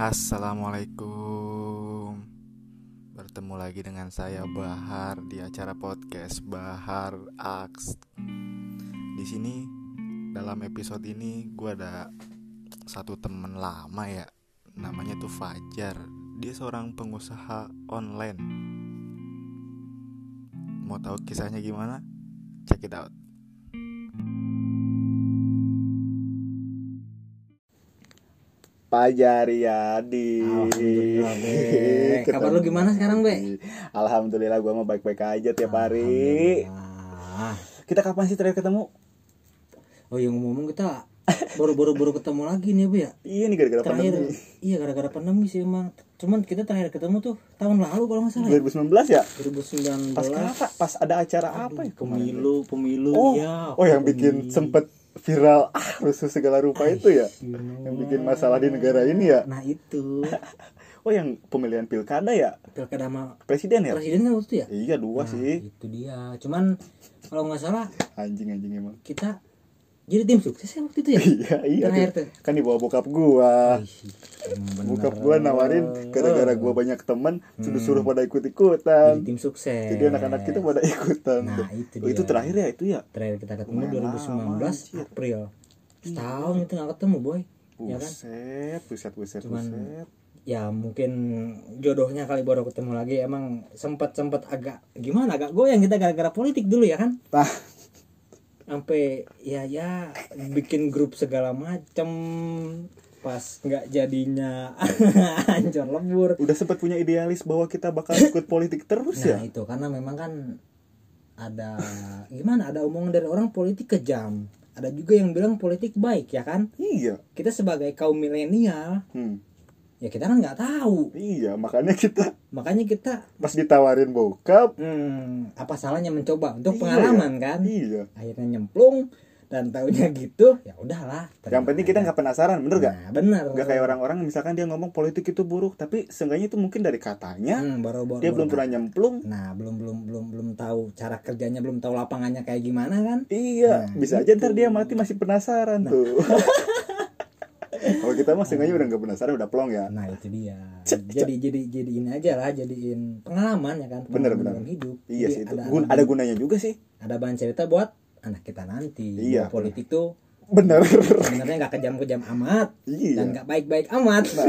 Assalamualaikum. Bertemu lagi dengan saya Bahar di acara podcast Bahar Aks. Di sini dalam episode ini gue ada satu temen lama ya. Namanya tuh Fajar. Dia seorang pengusaha online. Mau tahu kisahnya gimana? Check it out Pajariadi. Alhamdulillah. Kabar lu gimana sekarang, Be? Alhamdulillah gua mau baik-baik aja tiap hari. Kita kapan sih terakhir ketemu? Oh yang ngomong kita baru-baru baru ketemu lagi nih, Bu ya. Iya nih gara-gara pandemi. iya gara-gara pandemi sih emang. Cuman kita terakhir ketemu tuh tahun lalu kalau nggak salah. ya. 2019 ya? 2019. Pas apa? Pas ada acara apa ya? Pemilu, pemilu. Oh, ya. oh yang bikin sempet viral ah rusuh segala rupa itu ya? Yang bikin masalah di negara ini ya? Nah itu Oh yang pemilihan pilkada ya? pilkada sama Presiden ya? presiden kan waktu itu ya. Iya dua Nah, sih. itu dia. Cuman kalau nggak salah Anjing anjing emang. kita jadi tim sukses ya waktu itu ya. Iya iya. Terakhir tuh. Kan dibawa bokap gua. Bener. Bokap gua nawarin gara-gara gua banyak temen suruh suruh pada ikut ikutan. jadi tim sukses. Jadi anak-anak kita pada ikutan. Nah, itu Oh, itu terakhir ya itu ya? terakhir kita ketemu Lumayan 2019 lama, anjir. April setahun itu nggak ketemu boy ya kan Buset, buset, buset, Cuman- buset. ya mungkin jodohnya kali baru ketemu lagi emang sempat sempat agak gimana agak goyang kita gara-gara politik dulu ya kan Nah, sampai ya ya bikin grup segala macem pas nggak jadinya hancur lebur udah sempat punya idealis bahwa kita bakal ikut politik terus ya? nah itu karena memang kan ada gimana ada omongan dari orang politik kejam ada juga yang bilang politik baik ya kan Iya. kita sebagai kaum milenial Hmm. Ya kita kan nggak tahu. Iya, makanya kita makanya kita pas ditawarin bokap, hmm, apa salahnya mencoba? Untuk Iya, pengalaman kan? iya. akhirnya nyemplung dan taunya gitu ya udahlah. Yang penting kita nggak penasaran, bener gak? nah, bener. Gak kayak orang-orang misalkan dia ngomong politik itu buruk, tapi seenggaknya itu mungkin dari katanya Hmm, baru, baru, dia baru belum pernah nyemplung. nah belum belum belum belum tahu cara kerjanya belum tahu lapangannya kayak gimana kan? Iya, Nah, bisa aja ntar dia mati masih penasaran tuh. Kita mah seenggaknya udah nggak penasaran, udah plong ya. nah itu dia jadi jadi jadi ini aja lah jadiin pengalaman ya kan Bener, bener. hidup Iya sih, itu. ada, Gun- ada, gunanya juga sih. ada bahan cerita buat anak kita nanti Iya, politik tuh Bener. sebenarnya nggak kejam-kejam amat Iya. dan nggak baik-baik amat Nah,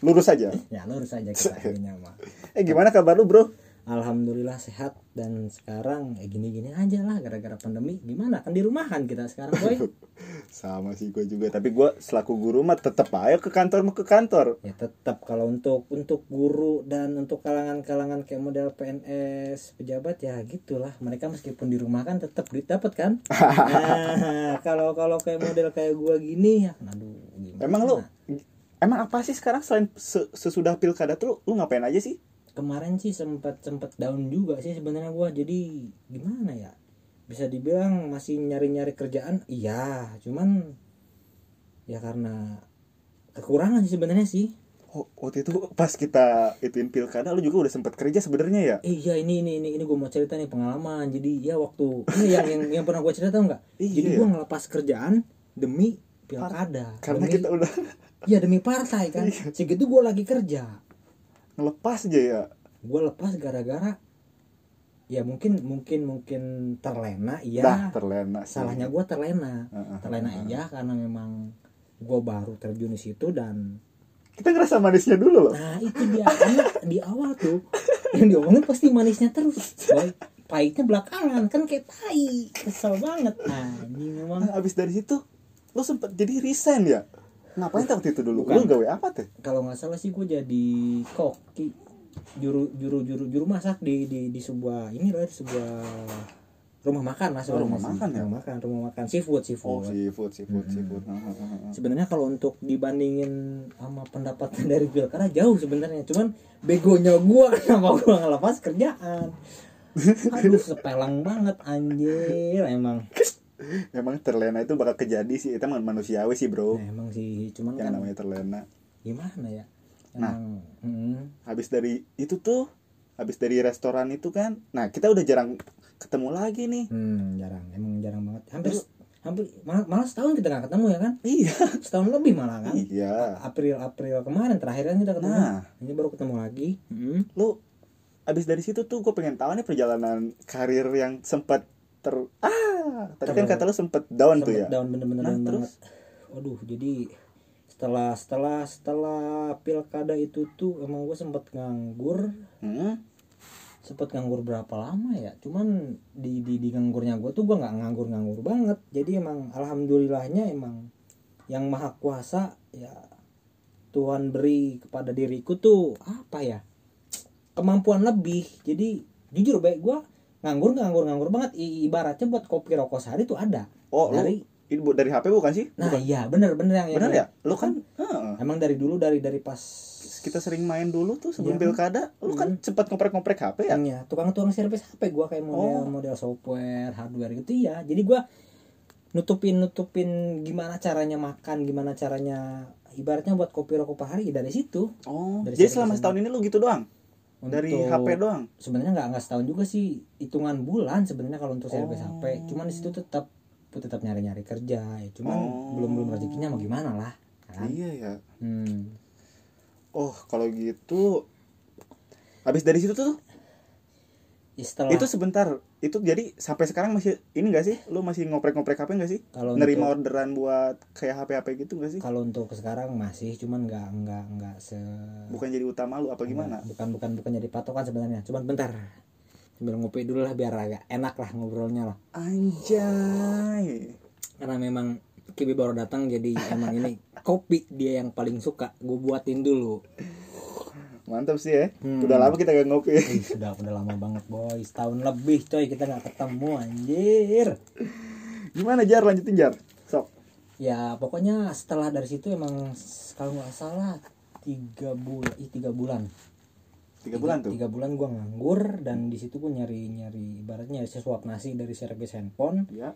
lurus aja. ya lurus aja kita mah Eh gimana kabar lu bro? Alhamdulillah sehat dan sekarang eh gini-gini aja lah gara-gara pandemi. Gimana? Kan di rumahan kita sekarang boy. Sama sih gue juga. Tapi gue selaku guru mah tetep aja ke kantor mau ke kantor. ya tetap kalau untuk untuk guru dan untuk kalangan-kalangan kayak model PNS pejabat ya gitulah. Mereka meskipun di rumah kan tetap duit dapat kan? Nah, kalau kalau kayak model kayak gua gini ya aduh gimana? Emang lu emang apa sih sekarang selain se- sesudah pilkada tuh lu ngapain aja sih? Kemarin sih sempat sempat down juga sih sebenarnya gua. Jadi gimana ya? Bisa dibilang masih nyari-nyari kerjaan? Iya cuman ya karena kekurangan sih sebenarnya sih. Oh, waktu itu pas kita ituin pilkada lu juga udah sempet kerja sebenarnya ya? Eh, iya ini ini ini ini gue mau cerita nih pengalaman. Jadi ya waktu ini yang yang, yang pernah gue cerita tau nggak? Iya, jadi iya. gue ngelepas kerjaan demi pilkada. Karena demi, kita udah ya demi partai kan. Iya. segitu gue lagi kerja ngelepas aja ya. gue lepas gara-gara ya mungkin mungkin mungkin terlena iya terlena sih. salahnya gue terlena Heeh, terlena iya karena memang gue baru terjun di situ dan Kita ngerasa manisnya dulu loh. nah itu dia di awal tuh yang diomongin pasti manisnya terus boy pahitnya belakangan kan kayak tai kesel banget nah ini memang Nah, abis dari situ lu sempet jadi resign ya? Ngapain tuh waktu itu dulu? Bukan. Lu gawe apa teh? kalau nggak salah sih gue jadi koki juru juru juru juru masak di di di sebuah ini loh di sebuah rumah makan lah sebenarnya rumah makan ya? rumah makan rumah makan seafood Oh seafood seafood, seafood, seafood. Heeh, heeh. sebenarnya kalau untuk dibandingin sama pendapatan dari pilkada jauh sebenarnya cuman begonya gua kenapa gua ngelepas kerjaan aduh sepelang banget anjir emang Emang terlena itu bakal kejadi sih, itu emang manusiawi sih bro. nah, emang sih cuman Yang kan namanya terlena. gimana ya Nah. emang hmm, Habis dari itu tuh, habis dari restoran itu kan, nah kita udah jarang ketemu lagi nih. hmm, jarang emang jarang banget hampir Terus- hampir malah, malah setahun kita nggak ketemu ya kan iya setahun lebih malah kan iya April April kemarin terakhir kan kita ketemu Nah. ini baru ketemu lagi Mm. lu abis dari situ tuh gue pengen tahu nih perjalanan karir yang sempat ter ah tadi kan Ter- kata lu sempet down tuh Sempet ya? down bener-bener Nah, down terus? banget. Waduh jadi setelah setelah setelah pilkada itu tuh emang gue sempet nganggur. Hmm? sempet nganggur berapa lama ya? Cuman di di, di nganggurnya gue tuh gue nggak nganggur nganggur banget. Jadi emang alhamdulillahnya emang yang maha kuasa ya Tuhan beri kepada diriku tuh apa ya? Kemampuan lebih. Jadi jujur baik gue nganggur nganggur nganggur banget. I- ibaratnya buat kopi rokok sehari tuh ada. Oh dari lu dari HP bukan sih? Nah bukan. iya bener bener yang bener ya? Lu kan heeh. emang dari dulu dari dari pas kita sering main dulu tuh sebelum Iya. pilkada. Lu kan sempat ngoprek-ngoprek HP ya? Ya tukang-tukang servis HP gua kayak model Oh. model software hardware gitu ya jadi gua nutupin nutupin gimana caranya makan gimana caranya ibaratnya buat kopi rokok per hari ya dari situ. Oh Dari jadi selama setahun ini lu gitu doang dari Untuk- HP doang? sebenarnya nggak nggak setahun juga sih. Hitungan bulan sebenarnya kalau untuk servis Oh. HP cuman di situ tetap tetap nyari nyari kerja ya. Cuman Oh. belum belum rezekinya mau gimana lah kan? Iya ya. Hmm. oh kalau gitu habis dari situ tuh? Ya, setelah itu sebentar itu jadi sampai sekarang masih ini gak sih? Lu masih ngoprek-ngoprek HP gak sih? Kalau nerima untuk- orderan buat kayak HP HP gitu gak sih? Kalau untuk sekarang masih cuman nggak nggak nggak se bukan jadi utama lu apa gimana? Nggak, bukan bukan bukan jadi patokan sebenarnya. Cuman bentar sambil ngopi dulu lah biar agak enak lah ngobrolnya lah. Anjay. Karena memang Kibi baru datang jadi emang ini kopi dia yang paling suka. Gue buatin dulu mantap sih ya. Hmm. udah lama kita gak ngopi. Ih, sudah udah lama banget boy. Setahun lebih coy kita nggak ketemu anjir. Gimana jar? Lanjutin jar. Sok. Ya pokoknya setelah dari situ emang kalau nggak salah tiga bulan ih tiga bulan. Tiga bulan tuh? tiga bulan gue nganggur dan di situ gue nyari nyari ibaratnya nyari sesuap nasi dari servis handphone. Ya.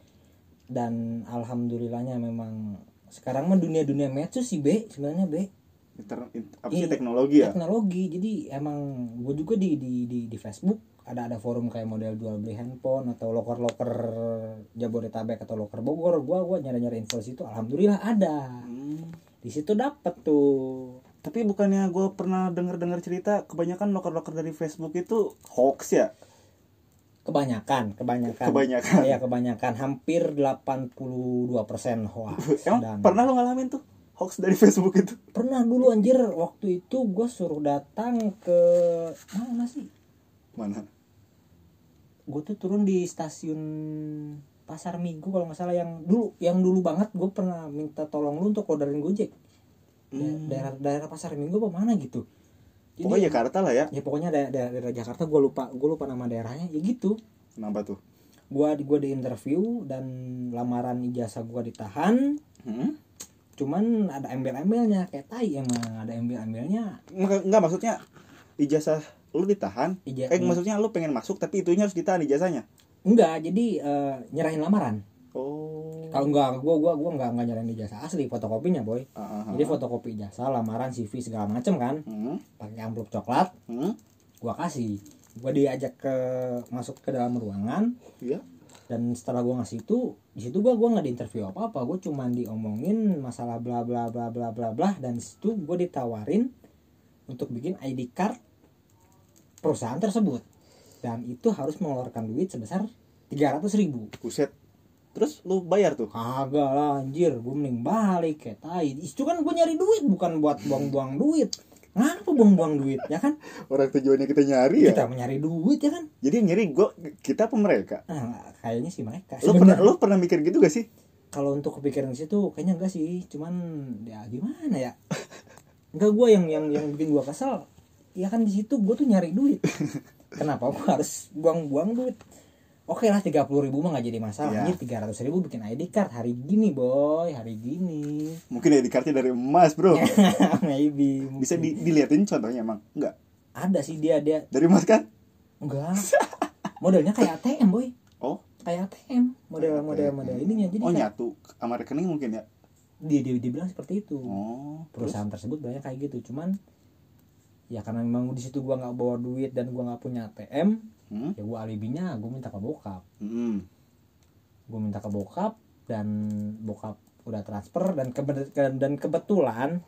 Dan alhamdulillahnya memang sekarang mah dunia dunia medsos sih be sebenarnya be Inter, in- apa sih Iya, teknologi ya? teknologi. Jadi emang gue juga di di di di Facebook ada ada forum kayak model jual beli handphone atau loker loker Jabodetabek atau loker Bogor. Gue gua nyari nyari info situ. Alhamdulillah ada. Hmm. di situ dapet tuh. Tapi bukannya gue pernah dengar dengar cerita kebanyakan loker-loker dari Facebook itu hoax ya? Kebanyakan kebanyakan. Kebanyakan. ya kebanyakan. Hampir 82% hoax emang dan pernah lo ngalamin tuh hoax dari Facebook itu. Pernah dulu anjir waktu itu gue suruh datang ke mana sih? Mana? Gue tuh turun di stasiun pasar minggu kalau nggak salah yang dulu yang dulu banget gue pernah minta tolong lu untuk orderin gojek. Da- Hmm. daerah daerah pasar minggu apa mana gitu. Jadi, pokoknya Jakarta lah ya. Ya pokoknya daerah, daerah, daerah Jakarta gue lupa gue lupa nama daerahnya ya gitu. Kenapa tuh? Gue di gua di interview dan lamaran ijazah gue ditahan. Hmm? Cuman ada embel-embelnya kayak tai emang. Ada embel-embelnya. Nggak, nggak maksudnya ijazah lu ditahan. Ija- eh maksudnya lu pengen masuk tapi itunya harus ditahan ijazahnya? Enggak jadi eh, nyerahin lamaran. Oh. Kalau enggak gua gua gua enggak enggak nyerahin ijazah. Asli fotokopinya boy. Ah, ah. jadi fotokopi ijazah lamaran CV segala macem kan. Hmm? pakai amplop coklat. Hmm? gua kasih. Gua diajak ke masuk ke dalam ruangan. Iya. Dan setelah gua ngasih itu di situ gua gua nggak diinterview apa apa gua cuman diomongin masalah bla bla bla bla bla bla dan di situ gua ditawarin untuk bikin ID card perusahaan tersebut. Dan itu harus mengeluarkan duit sebesar 300.000 ribu. Buset. Terus lu bayar tuh? Kagak lah anjir. Gue mending balik kayak tai. Itu kan gue nyari duit bukan buat buang-buang duit ngapa buang-buang duit ya kan? Orang tujuannya kita nyari ya? Kita mencari duit ya kan? Jadi nyari gua kita apa mereka? Nah, kayaknya sih mereka. Lu pernah lu pernah mikir gitu gak sih? Kalau untuk kepikiran situ kayaknya enggak sih. Cuman ya gimana ya? Enggak gue yang yang yang bikin gue kesel ya kan di situ gue tuh nyari duit. Kenapa gue harus buang-buang duit Oke lah tiga puluh ribu mah gak jadi masalah. Iya. Anjir tiga ratus ribu bikin ID card hari gini boy. Hari gini. Mungkin ya di kartunya dari emas bro. Maybe bisa di, diliatin contohnya emang? Enggak ada sih dia dia. Dari emas kan? Enggak. Modelnya kayak ATM boy. Oh. Kayak ATM model Kayak model ATM. model ininya. Jadi oh kayak- nyatu. Sama rekening mungkin ya? Dia dia dibilang seperti itu. Oh terus? Perusahaan tersebut banyak kayak gitu. Cuman ya karena memang di situ gua nggak bawa duit dan gua nggak punya ATM hmm? ya gua alibinya gua minta ke bokap Hmm. gua minta ke bokap dan bokap udah transfer dan kebe- ke- dan kebetulan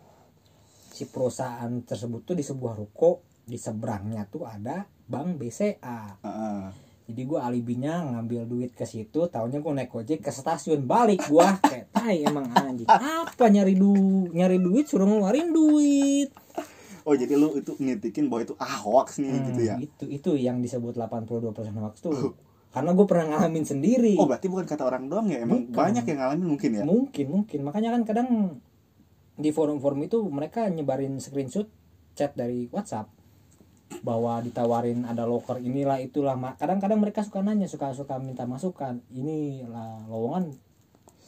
si perusahaan tersebut tuh di sebuah ruko di seberangnya tuh ada bank BCA Heeh. jadi gue alibinya ngambil duit ke situ tahunya gue naik ojek ke stasiun balik gua kayak tai emang anjing apa nyari du nyari duit suruh ngeluarin duit oh jadi lu itu ngitikin bahwa itu ah hoax nih gitu ya? Hmm, itu itu yang disebut 82% hoax tuh. Karena gue pernah ngalamin sendiri. Oh berarti bukan kata orang doang ya? Emang Bukan. banyak yang ngalamin mungkin ya? Mungkin mungkin. Makanya kan kadang di forum-forum itu mereka nyebarin screenshot chat dari WhatsApp bahwa ditawarin ada locker inilah itulah. Kadang-kadang mereka suka nanya suka suka minta masukan ini lah lowongan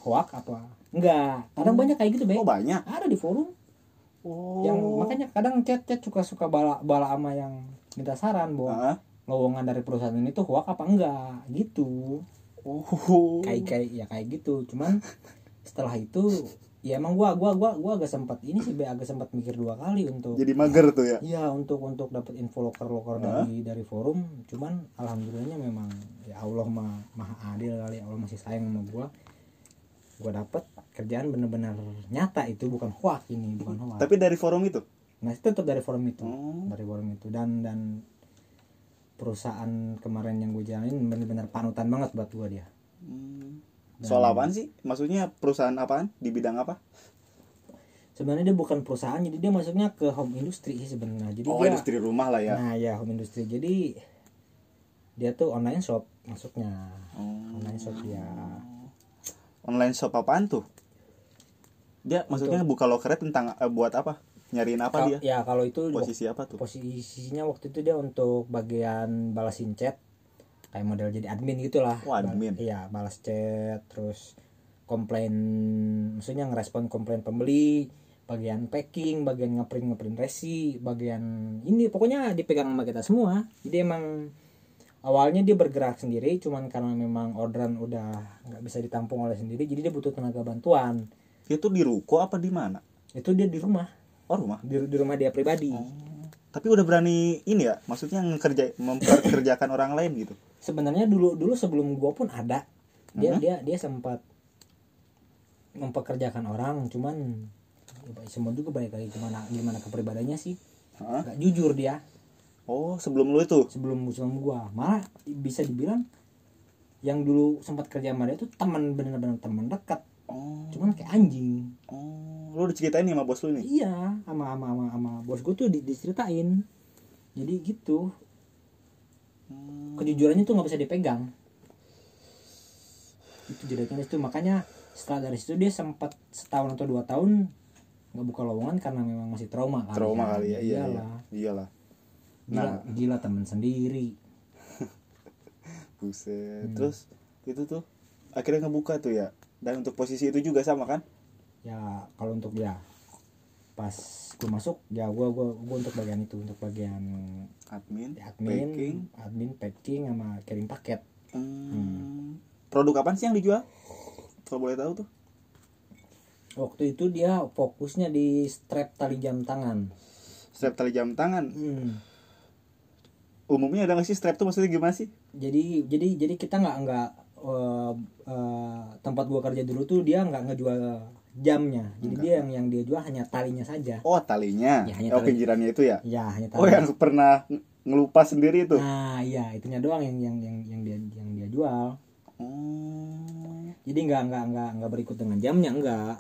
hoak apa? Enggak. Kadang banyak kayak gitu oh be banyak? Ada di forum oh. yang makanya kadang chat chat suka suka bala bala ama yang minta saran bahwa Heeh. lowongan dari perusahaan ini tuh hoak apa enggak gitu. Oh. Kayak kayak ya kayak gitu. Cuman setelah itu ya emang gua gua gua gua agak sempat ini sih agak sempat mikir dua kali untuk jadi mager tuh ya? Iya untuk untuk dapat info loker loker dari dari forum. Cuman alhamdulillahnya memang ya Allah mah maha adil kali Allah masih sayang sama gua gua dapat kerjaan bener-bener nyata itu bukan hoak ini bukan hoak. tapi dari forum itu? Nah itu tetap dari forum itu. Oh. dari forum itu. Dan dan perusahaan kemarin yang gue jalanin bener-bener panutan banget buat gua dia. Hmm. soal apaan sih? Maksudnya perusahaan apaan? Di bidang apa? Sebenarnya dia bukan perusahaan jadi dia masuknya ke home industry sih sebenarnya. Jadi oh dia industri rumah lah ya. Nah ya home industry. Jadi dia tuh online shop masuknya. Oh. online shop dia online shop apaan tuh? Dia maksudnya buka lokernya tentang eh, buat apa? Nyariin apa Kal- dia? ya kalau itu posisi apa tuh? posisinya waktu itu dia untuk bagian balasin chat. Kayak model jadi admin gitulah. Oh, admin. Bal- iya balas chat terus komplain maksudnya ngerespon komplain pembeli bagian packing bagian ngeprint ngeprint resi bagian ini pokoknya dipegang sama kita semua. Jadi emang awalnya dia bergerak sendiri cuman karena memang orderan udah nggak bisa ditampung oleh sendiri jadi dia butuh tenaga bantuan. Dia tuh di ruko apa di mana? Itu dia di rumah. Oh rumah? Di, di rumah dia pribadi. Tapi udah berani ini ya? Maksudnya ngekerja memperkerjakan orang lain gitu? Sebenarnya dulu dulu sebelum gua pun ada. Dia Hmm. dia dia sempat mempekerjakan orang cuman ya, semua juga balik lagi gimana gimana kepribadiannya sih. Nggak jujur dia oh sebelum lu itu? Sebelum sebelum gua. Malah bisa dibilang yang dulu sempat kerja sama dia tuh teman bener-bener teman dekat. Oh. Cuman kayak anjing. Oh lu udah ceritain nih sama bos lu nih? Iya sama sama sama, sama bos gua tuh di- diceritain. Jadi gitu. Hmm. kejujurannya tuh nggak bisa dipegang. Itu jeleknya itu makanya setelah dari situ dia sempat setahun atau dua tahun nggak buka lowongan karena memang masih trauma kali trauma kali ya iya iya. Iyalah. Iyalah gila, Nah. gila teman sendiri. Buset. Hmm. terus itu tuh akhirnya ngebuka tuh ya. Dan untuk posisi itu juga sama kan? Ya kalau untuk dia pas gue masuk ya gue gua gua untuk bagian itu untuk bagian admin, admin packing. admin packing sama kirim paket. Hmm. produk apa sih yang dijual? Kalau boleh tahu tuh. Waktu itu dia fokusnya di strap tali jam tangan. Strap tali jam tangan? Hmm. Umumnya ada nggak sih strap tuh maksudnya gimana sih? Jadi jadi jadi kita nggak nggak eh, eh, tempat gua kerja dulu tuh dia nggak ngejual jamnya. Jadi dia yang yang dia jual hanya talinya saja. Oh talinya? Ya, hanya oh pinggirannya itu ya? Ya hanya tali. oh yang pernah ng- ngelupas sendiri itu? Nah iya itunya doang yang yang yang yang dia yang dia jual. Oh jadi nggak nggak nggak nggak berikut dengan jamnya enggak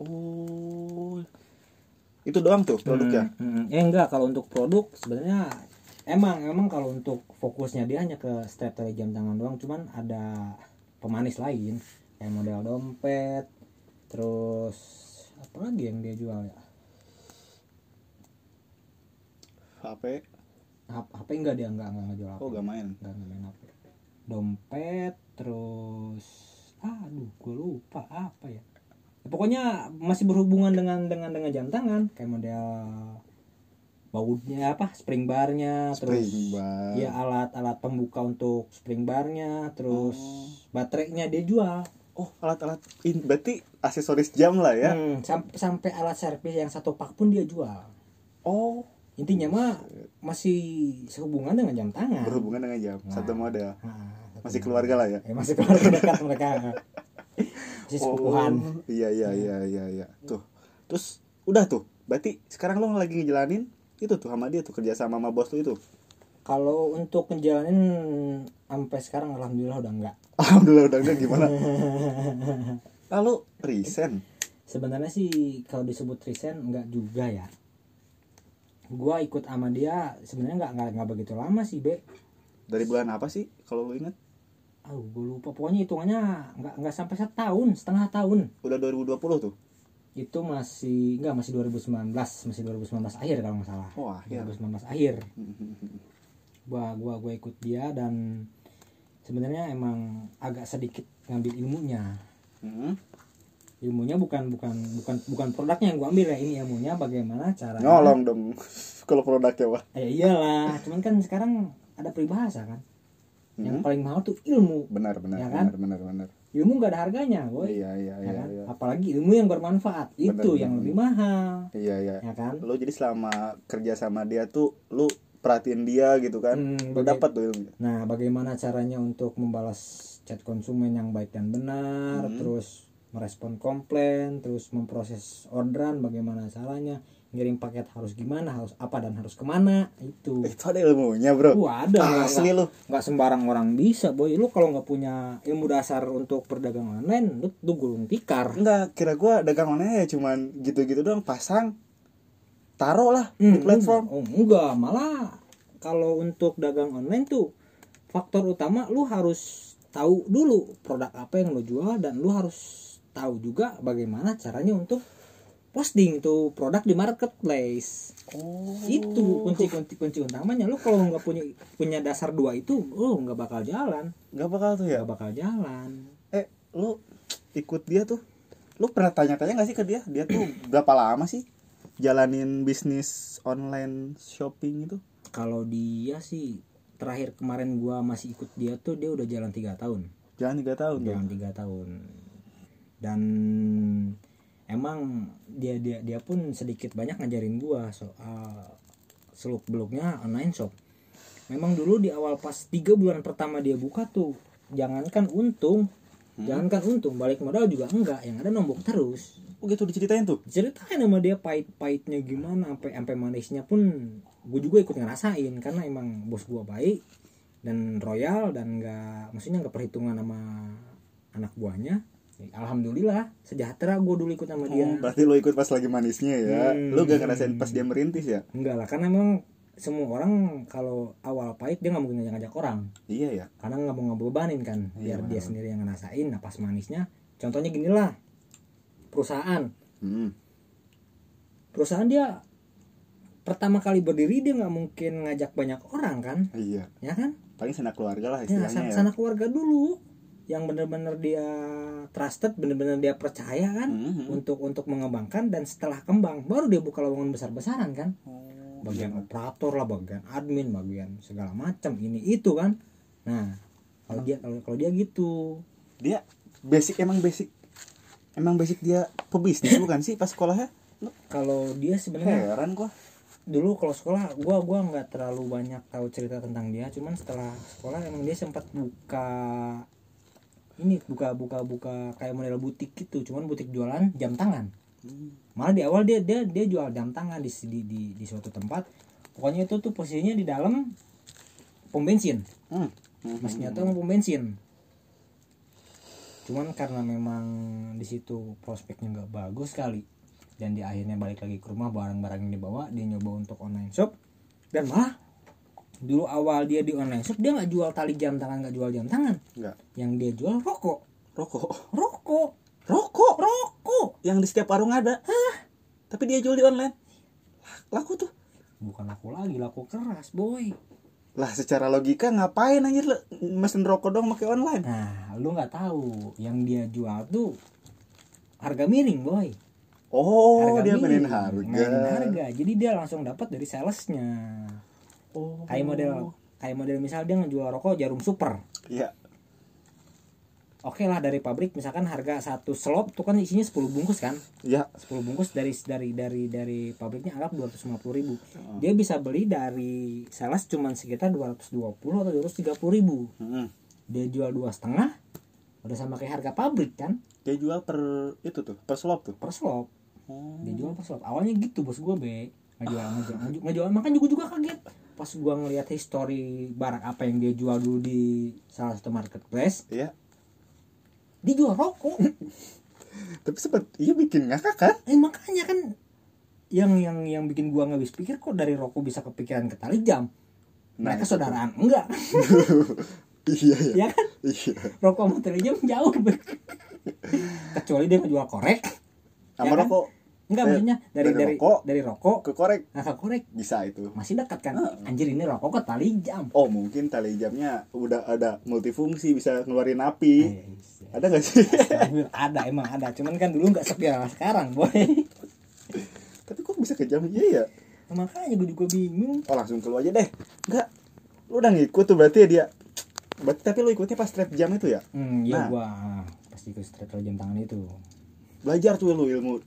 oh. Itu doang tuh produknya? Hmm, hmm. eh enggak kalau untuk produk sebenarnya emang emang kalau untuk fokusnya dia hanya ke strap tali jam tangan doang cuman ada pemanis lain kayak model dompet terus apa lagi yang dia jual ya? HP HP enggak dia enggak enggak ngejual HP oh gak main. Enggak enggak main HP dompet terus aduh gue lupa apa ya Ya, pokoknya masih berhubungan dengan dengan dengan jam tangan kayak model bautnya apa? Spring barnya terus spring bar. ya alat-alat pembuka untuk spring barnya terus Oh. baterainya dia jual. Oh alat-alat in berarti aksesoris jam lah ya? Hmm, sam- sampai alat servis yang satu pak pun dia jual. Oh. Intinya mah masih sehubungan dengan jam tangan. Berhubungan dengan jam Nah. satu model. Nah, satu masih keluarga lah ya? Eh, masih keluarga dekat mereka. Masih sepupuhan Oh, iya iya iya iya iya. Tuh. Terus udah tuh. Berarti sekarang lo lagi ngejalanin itu tuh sama dia tuh kerja sama sama bos lo itu. kalau untuk ngejalanin sampai sekarang alhamdulillah udah enggak Alhamdulillah udah enggak gimana? Lalu resign. sebenarnya sih kalau disebut resign enggak juga ya gua ikut sama dia sebenarnya enggak enggak enggak begitu lama sih be Dari bulan apa sih kalau lo inget? oh gue lupa pokoknya hitungannya enggak enggak sampai setahun setengah tahun Udah 2020 tuh. Itu masih enggak masih 2019 masih 2019 akhir kalau nggak salah Oh, akhir. 2019 akhir gua gua gua ikut dia dan sebenarnya emang agak sedikit ngambil ilmunya Hmm. ilmunya bukan bukan bukan bukan produknya yang gua ambil ya ini ilmunya bagaimana cara Nyolong dong kalau produknya wah. ya iyalah cuman kan sekarang ada peribahasa kan yang Hmm. paling mahal tuh ilmu Benar benar Ya kan? benar benar benar. Ilmu nggak ada harganya boy Iya iya ya iya kan? iya. apalagi ilmu yang bermanfaat itu Benar, yang lebih mahal Iya iya. ya kan Lo jadi selama kerja sama dia tuh lu perhatiin dia gitu kan. Hmm, baga- dapat tuh ilmunya. Nah, bagaimana caranya untuk membalas chat konsumen yang baik dan benar, Hmm. terus merespon komplain, terus memproses orderan, bagaimana caranya, ngirim paket harus gimana, harus apa dan harus ke mana, itu. Itu ada ilmunya, Bro. Wah, ada nggak- Asli lu. nggak sembarang orang bisa, boy. Lu kalau nggak punya ilmu dasar untuk perdagangan online, lu tuh gulung tikar. Enggak, kira gua dagang online ya cuman gitu-gitu doang pasang taruh lah Hmm, di platform. enggak. Oh, enggak, malah kalau untuk dagang online tuh faktor utama lu harus tahu dulu produk apa yang lu jual dan lu harus tahu juga bagaimana caranya untuk posting tuh produk di marketplace. Oh. Itu kunci kunci kunci utamanya. Lu kalau nggak punya punya dasar dua itu, lu nggak bakal jalan, Enggak bakal tuh ya. nggak bakal jalan. Eh, lu ikut dia tuh. Lu pernah tanya-tanya gak sih ke dia? Dia tuh berapa lama sih jalanin bisnis online shopping itu? Kalau dia sih terakhir kemarin gua masih ikut dia tuh dia udah jalan tiga tahun. Jalan tiga tahun jalan tiga tahun dan emang dia dia dia pun sedikit banyak ngajarin gua soal seluk beluknya online shop. Memang dulu di awal pas tiga bulan pertama dia buka tuh jangankan untung jangankan untung balik modal juga enggak yang ada nombok terus. Oh gitu diceritain tuh. ceritain sama dia pahit-pahitnya gimana sampai sampai manisnya pun gue juga ikut ngerasain karena emang bos gua baik dan royal dan nggak maksudnya nggak perhitungan sama anak buahnya alhamdulillah sejahtera gue dulu ikut sama dia Oh, berarti lu ikut pas lagi manisnya ya. Hmm. Lu gak ngerasain pas dia merintis ya? enggak lah karena emang semua orang kalau awal pahit dia nggak mungkin ngajak-ngajak orang Iya ya. karena nggak mau ngebebanin kan biar Iya, dia sendiri yang ngerasain nah pas manisnya contohnya gini lah perusahaan Hmm. perusahaan dia pertama kali berdiri dia nggak mungkin ngajak banyak orang kan Iya. ya kan Paling sanak keluarga lah ya istilahnya sana, ya. sana keluarga dulu yang benar-benar dia trusted benar-benar dia percaya kan Mhm. untuk untuk mengembangkan dan setelah kembang baru dia buka lowongan besar-besaran kan Oh, bagian iya. operator lah bagian admin bagian segala macam ini itu kan nah kalau dia kalau kalau dia gitu Dia basic emang basic. Emang basic dia pebisnis bukan sih pas sekolahnya? kalau dia sebenarnya Heran gua. dulu kalau sekolah gua gua nggak terlalu banyak tahu cerita tentang dia cuman setelah sekolah emang dia sempat buka ini buka buka buka kayak model butik gitu. Cuman butik jualan jam tangan. Malah di awal dia dia dia jual jam tangan di di di, di suatu tempat. Pokoknya itu tuh posisinya di dalam pom bensin. Hmm. mesinnya tuh pom bensin. Cuman karena memang di situ prospeknya nggak bagus kali dan di akhirnya balik lagi ke rumah barang-barang yang dibawa dia nyoba untuk online shop dan malah dulu awal dia di online shop dia nggak jual tali jam tangan nggak jual jam tangan Enggak. yang dia jual rokok Rokok. rokok Rokok rokok yang di setiap warung ada. Tapi dia jual di online. Laku tuh. bukan laku lagi laku keras boy Lah secara logika ngapain anjir lu mesen rokok dong pakai online? nah lu nggak tahu yang dia jual tuh harga miring boy Oh, harga dia mainin miring. harga. Mainin harga jadi dia langsung dapat dari salesnya Oh. kayak model kayak model misal dia ngejual rokok jarum super Iya. oke lah dari pabrik misalkan harga satu slop tuh kan isinya 10 bungkus kan Iya. 10 bungkus dari dari dari dari pabriknya anggap 250 ribu Oh. dia bisa beli dari sales cuman sekitar 220 atau 230 ribu Mm-mm. dia jual dua setengah udah sama kayak harga pabrik kan dia jual per itu tuh per slop tuh per slop oh. dia jual per slop awalnya gitu bos gue be ngejual ngejual ngejual, ngejual. makanya gue juga kaget pas gue ngeliat history barang apa yang dia jual dulu di salah satu marketplace iya. dia jual rokok. Tapi sempet iya bikin ngakak kan? Eh makanya kan yang yang yang bikin gua nggak habis pikir kok dari rokok bisa kepikiran ke tali jam? Nah, mereka saudaraan? Enggak. Iya iya. Ya kan? Iya. Rokok sama tali jam jauh. Kecuali dia ngejual korek. Sama Ya kan? Enggak Eh, maksudnya dari dari dari rokok dari rokok ke korek. Nah ke korek. Bisa itu. Masih dekat kan? Ah. anjir ini rokok ke tali jam. Oh mungkin tali jamnya udah ada multifungsi bisa ngeluarin api. Eh, ada gak sih? Ada emang ada. Cuman kan dulu nggak sepial sekarang boy. Tapi kok bisa kejam iya ya makanya gue juga bingung. Oh langsung keluar aja deh. Enggak lu udah ngikut tuh berarti ya dia berarti tapi lu ikutnya pas strap jam itu ya? Hmm iya Nah. gua. Pasti ikut strap jam tangan itu. Belajar tuh lu ilmu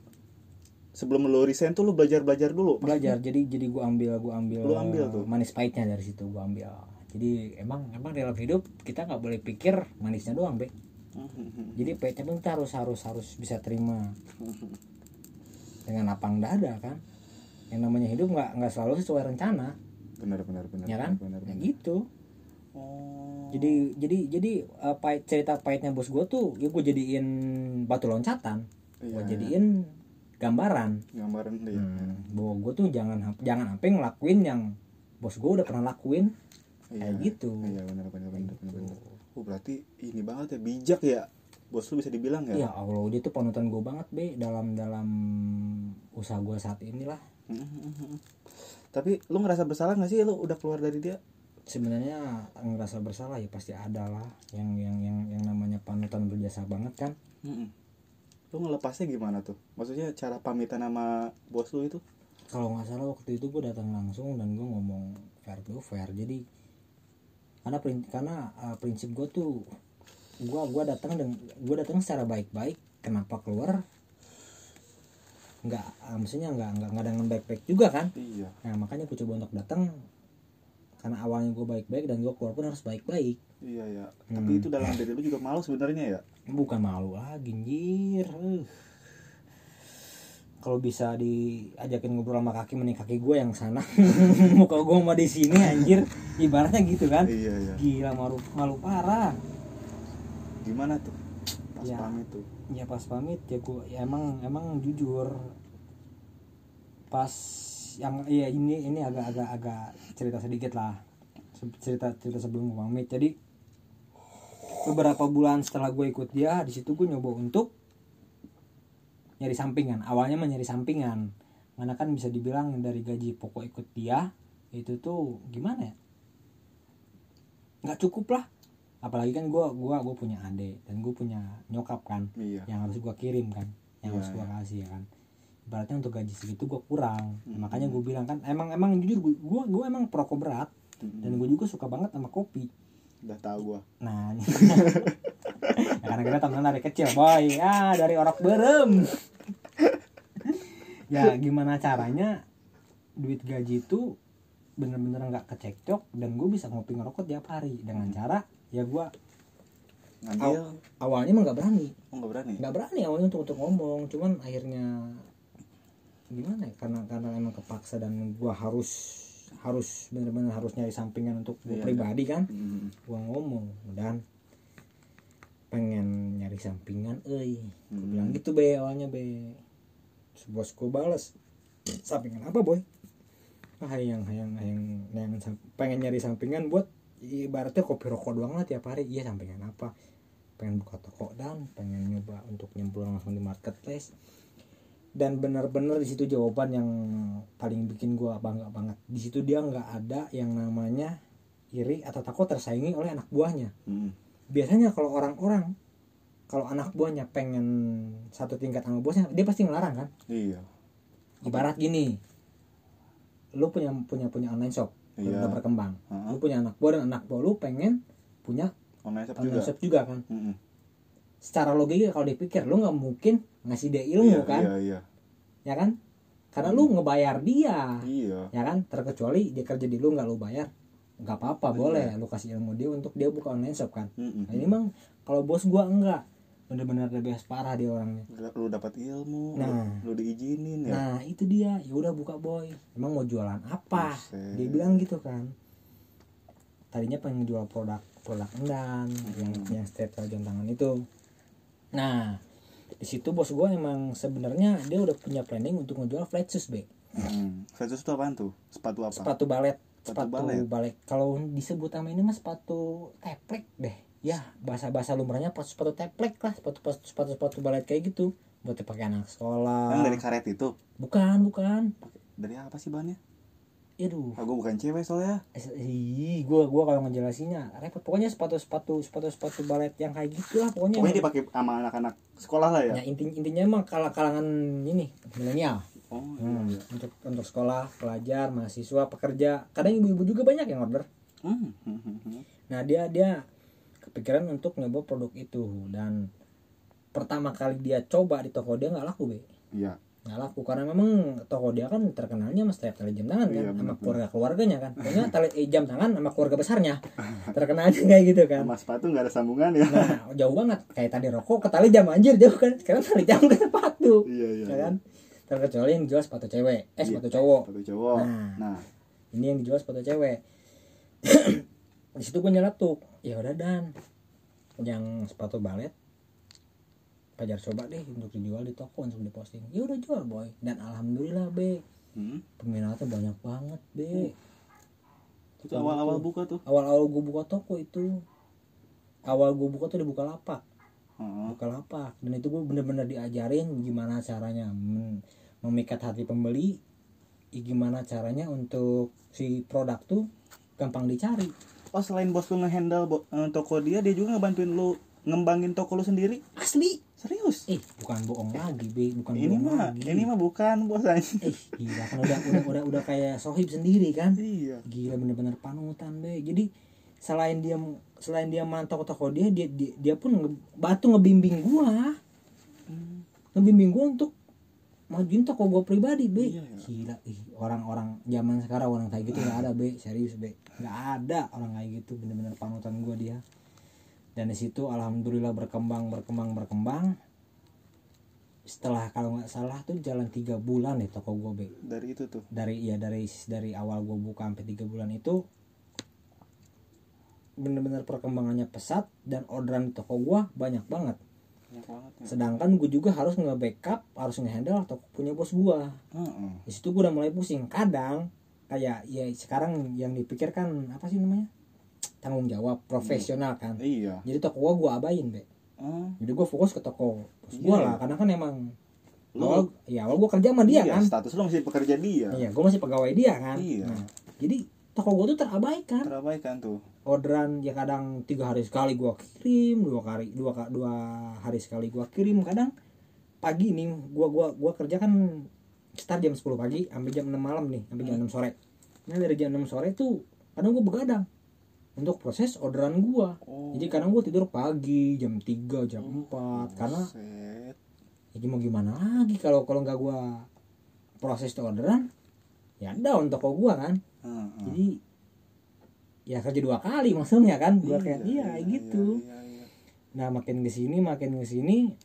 sebelum lu resign tuh lu belajar belajar dulu. Belajar jadi jadi gua ambil gua ambil Lu ambil tuh? manis pahitnya dari situ gua ambil. Jadi emang emang dalam hidup kita nggak boleh pikir manisnya doang be. Jadi pahitnya pun kita harus harus harus bisa terima. Dengan lapang dada kan? Yang namanya hidup nggak nggak selalu sesuai rencana. Benar benar benar ya kan? benar ya benar. gitu. Oh. Jadi jadi jadi eh, pahit cerita pahitnya bos gue tuh ya gue jadiin batu loncatan. Gue Iya, jadiin gambaran. Gambaran deh hmm, bahwa gue tuh jangan jangan sampai ngelakuin yang bos gue udah pernah lakuin. Kayak gitu. Iya benar benar benar benar. oh berarti ini banget ya bijak ya bos lu bisa dibilang ya? Ya Allah dia tuh panutan gue banget be dalam dalam usaha gue saat inilah. Tapi lu ngerasa bersalah gak sih lu udah keluar dari dia? Sebenarnya ngerasa bersalah ya pasti ada lah yang yang yang yang namanya panutan berjasa banget kan lu ngelepasnya gimana tuh? Maksudnya cara pamitan sama bos lu itu? Kalau nggak salah waktu itu gue datang langsung dan gue ngomong fair to fair. Jadi karena karena uh, prinsip gue tuh gue gua datang dan gue datang secara baik-baik. Kenapa keluar? Nggak uh, maksudnya nggak nggak nggak dengan baik-baik juga kan? Iya. Nah makanya gue coba untuk datang karena awalnya gue baik-baik dan gue keluar pun harus baik-baik. Iya ya Hmm. tapi itu dalam diri lu juga malu sebenarnya ya bukan malu lagi anjir. Eh. kalau bisa diajakin ngobrol sama kaki mending kaki gue yang sana. Muka gue mau di sini anjir. Ibaratnya gitu kan. Iya iya. Gila malu malu parah. Gimana tuh? Pas Ya. pamit tuh. Ya pas pamit ya gue ya emang emang jujur. Pas yang ya ini ini agak agak agak cerita sedikit lah. Cerita cerita sebelum gue pamit. Jadi beberapa bulan setelah gue ikut dia di situ gue nyoba untuk nyari sampingan. Awalnya mah nyari sampingan. Mana kan bisa dibilang dari gaji pokok ikut dia itu tuh gimana ya? Nggak cukup lah. Apalagi kan gue gua gue punya adik dan gue punya nyokap kan iya. yang harus gua kirim kan yang Iya, harus gua iya. kasih ya kan. Ibaratnya untuk gaji segitu gua kurang. Hmm. makanya gue bilang kan emang emang jujur gua, gua emang perokok berat Mm-mm. dan gue juga suka banget sama kopi udah tahu gua. Nah ya karena kita temenan dari kecil boy. Ya dari orok berem. Ya gimana caranya duit gaji itu bener-bener nggak kecekcok dan gue bisa ngopi ngerokok tiap hari. Dengan cara ya gua ngambil. awalnya emang nggak berani. Oh nggak berani? Nggak berani awalnya untuk untuk ngomong. Cuman akhirnya gimana ya? Karena karena emang kepaksa dan gua harus harus bener-bener harus nyari sampingan untuk gua Iya, pribadi kan? Mm-mm. gua ngomong dan pengen nyari sampingan eh gua Hmm. bilang gitu be awalnya be. Terus bosku balas sampingan apa boy? Ah yang yang yang yang pengen nyari sampingan buat ibaratnya kopi rokok doang lah tiap hari. Iya sampingan apa? Pengen buka toko dan. Pengen nyoba untuk nyemplung langsung di marketplace dan benar-benar di situ jawaban yang paling bikin gua bangga banget di situ dia nggak ada yang namanya iri atau takut tersaingi oleh anak buahnya Mm. biasanya kalau orang-orang kalau anak buahnya pengen satu tingkat sama bosnya dia pasti ngelarang kan iya ibarat gini lu punya punya punya online shop Iya. udah berkembang Heeh. lu punya anak buah dan anak buah lu pengen punya online shop online juga shop juga kan Mm-mm. Secara logika kalau dipikir lu nggak mungkin ngasih dia ilmu iya, kan? iya iya. Ya kan? Karena lu ngebayar dia. Iya. Ya kan? Terkecuali dia kerja di lu nggak lu bayar. Nggak apa-apa Iya. boleh. Lu kasih ilmu dia untuk dia buka online shop kan? Mm-mm. nah, ini emang kalau bos gua enggak. Bener-bener the best parah dia orangnya. Lu dapat ilmu Nah. lu, lu diizinin ya? Nah itu dia. Ya udah buka boy. Emang mau jualan apa? Buset. dia bilang gitu kan. Tadinya pengen jual produk produk endan yang yang stepel jam tangan itu nah di situ bos gue emang sebenarnya dia udah punya planning untuk ngejual flat shoes be Hmm. Versus itu apaan tuh? Sepatu apa? sepatu balet Sepatu sepatu balet. balet kalau disebut nama ini mah sepatu teplek deh ya bahasa bahasa lumrahnya sepatu sepatu teplek lah sepatu sepatu sepatu, sepatu balet kayak gitu buat dipakai anak sekolah Yang dari karet itu. bukan bukan Dari apa sih bahannya? Aduh, Ah, gue bukan cewek soalnya. ih, gua gua kalau ngejelasinnya repot. Pokoknya sepatu sepatu sepatu sepatu balet yang kayak gitu lah pokoknya. Pokoknya dipakai sama anak-anak sekolah lah ya. Ya, inti intinya emang kalang kalangan ini milenial. Oh, Hmm, iya. untuk untuk sekolah, pelajar, mahasiswa, pekerja. Kadang ibu-ibu juga banyak yang order. Hmm, hmm, hmm, hmm. Nah, dia dia kepikiran untuk nyoba produk itu dan pertama kali dia coba di toko dia nggak laku, Be. Iya. Nggak laku. Karena memang toko dia kan terkenalnya mas tali jam tangan kan Iya, sama keluarga keluarganya kan. Pokoknya tali eh, jam tangan sama keluarga besarnya. Terkenalnya kayak gitu kan. Sama sepatu nggak ada sambungan ya. nah jauh banget. Kayak tadi rokok ke tali jam anjir jauh kan. Sekarang tali jam ke sepatu. Iya, iya. ya kan? Terkecuali yang jual sepatu cewek. Eh Iya. sepatu cowok. Sepatu cowok. Nah. Nah, ini yang dijual sepatu cewek. Di situ gue nyeletuk ya udah dan. Yang sepatu balet pajar coba deh untuk dijual di toko untuk diposting. Ya udah jual boy. Dan alhamdulillah be. Hmm. peminatnya banyak banget be. Itu awal-awal buka tuh. awal-awal gue buka toko itu. Awal gue buka tuh di Bukalapak Heeh. Bukalapak dan itu gue bener-bener diajarin gimana caranya men- memikat hati pembeli. Gimana caranya untuk si produk tuh gampang dicari. Oh, selain bos lu ngehandle bo- eh, toko dia, dia juga ngebantuin lu ngembangin toko lu sendiri. asli. Serius? eh bukan bohong lagi be. Bukan ini mah, lagi. ini mah bukan bos eh gila kan udah udah udah, udah kayak sohib sendiri kan? Iya. gila bener-bener panutan be. Jadi selain dia selain dia mantau toko dia dia dia, dia pun nge, batu ngebimbing gua. Hmm. ngebimbing gua untuk majuin toko gua pribadi be. Iya, iya. gila ih orang-orang zaman sekarang orang kayak gitu nggak ada be. Serius be. Nggak ada orang kayak gitu bener-bener panutan gua dia dan di situ alhamdulillah berkembang berkembang berkembang setelah kalau nggak salah tuh jalan tiga bulan deh toko gua be Dari itu tuh. dari ya dari dari awal gue buka sampai tiga bulan itu bener-bener perkembangannya pesat dan orderan di toko gue banyak banget Banyak banget ya. sedangkan gue juga harus nge-backup harus nge-handle toko punya bos gue Heeh. di situ gue udah mulai pusing kadang kayak ya sekarang yang dipikirkan apa sih namanya tanggung jawab profesional kan Iya. jadi toko gue gue abain be Oh, jadi gue fokus ke toko bos gue Iya. lah karena kan emang Lu- awal ya awal gue kerja sama dia iya, kan status lu masih pekerja dia. Iya, gue masih pegawai dia kan. Iya. Nah, jadi toko gue tuh terabaikan. Terabaikan tuh. Orderan ya kadang tiga hari sekali gue kirim, dua kali dua dua hari sekali gue kirim. Kadang pagi nih, gua gua gua kerja kan start jam 10 pagi sampai jam 6 malam nih, sampai jam 6 sore. Nah dari jam 6 sore tuh kadang gue begadang untuk proses orderan gua. Oh. Jadi kadang gue tidur pagi jam 3, jam 4 karena Buset. ya mau gimana lagi kalau kalau nggak gua proses tuh orderan ya down toko gua kan Heeh. jadi ya kerja dua kali maksudnya kan gua kayak iya, gitu iya, iya. nah makin ke sini makin ke sini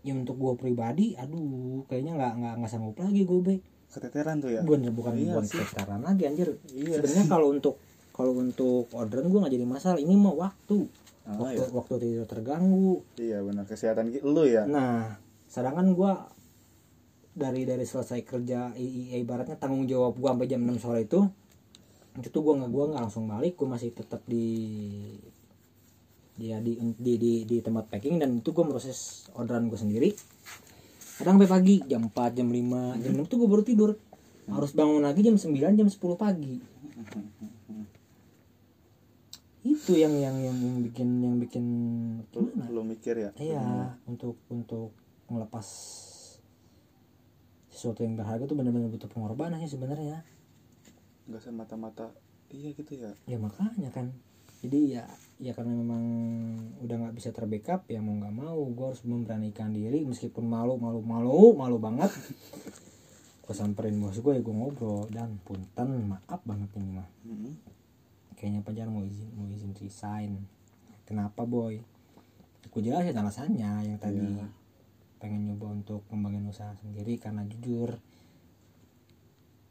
ya untuk gua pribadi aduh kayaknya nggak nggak nggak sanggup lagi gue be Keteteran tuh ya. bukan bukan Iya bukan sekitaran lagi anjir Iya sebenarnya kalau untuk kalau untuk orderan gua nggak jadi masalah. Ini mah waktu. Ah, waktu iya. waktu tidur terganggu. Iya benar kesehatan lu ya. Nah, sedangkan gua dari dari selesai kerja ibaratnya tanggung jawab gua sampai jam 6 sore itu itu gua nggak gua nggak langsung balik. Gua masih tetap di dia di, di di di tempat packing. Dan itu gua proses orderan gua sendiri. Kadang sampai pagi jam 4 jam 5 jam 6 tuh gua baru tidur. Harus bangun lagi jam 9 jam 10 pagi itu yang yang yang, yang bikin yang bikin Lu, mikir ya. Iya, untuk untuk melepas sesuatu yang berharga itu benar-benar butuh pengorbanan sih sebenarnya. Enggak semata-mata iya gitu ya. Ya makanya kan. Jadi ya ya karena memang udah nggak bisa terbackup ya mau nggak mau gue harus memberanikan diri meskipun malu malu malu malu banget. Gue samperin bos gue ya gue ngobrol dan punten maaf banget ini mah. Heeh. Kayaknya pacar mau izin mau izin resign. Kenapa boy? gue jelasin alasannya. Yang tadi Iya. pengen nyoba untuk ngembangin usaha sendiri karena jujur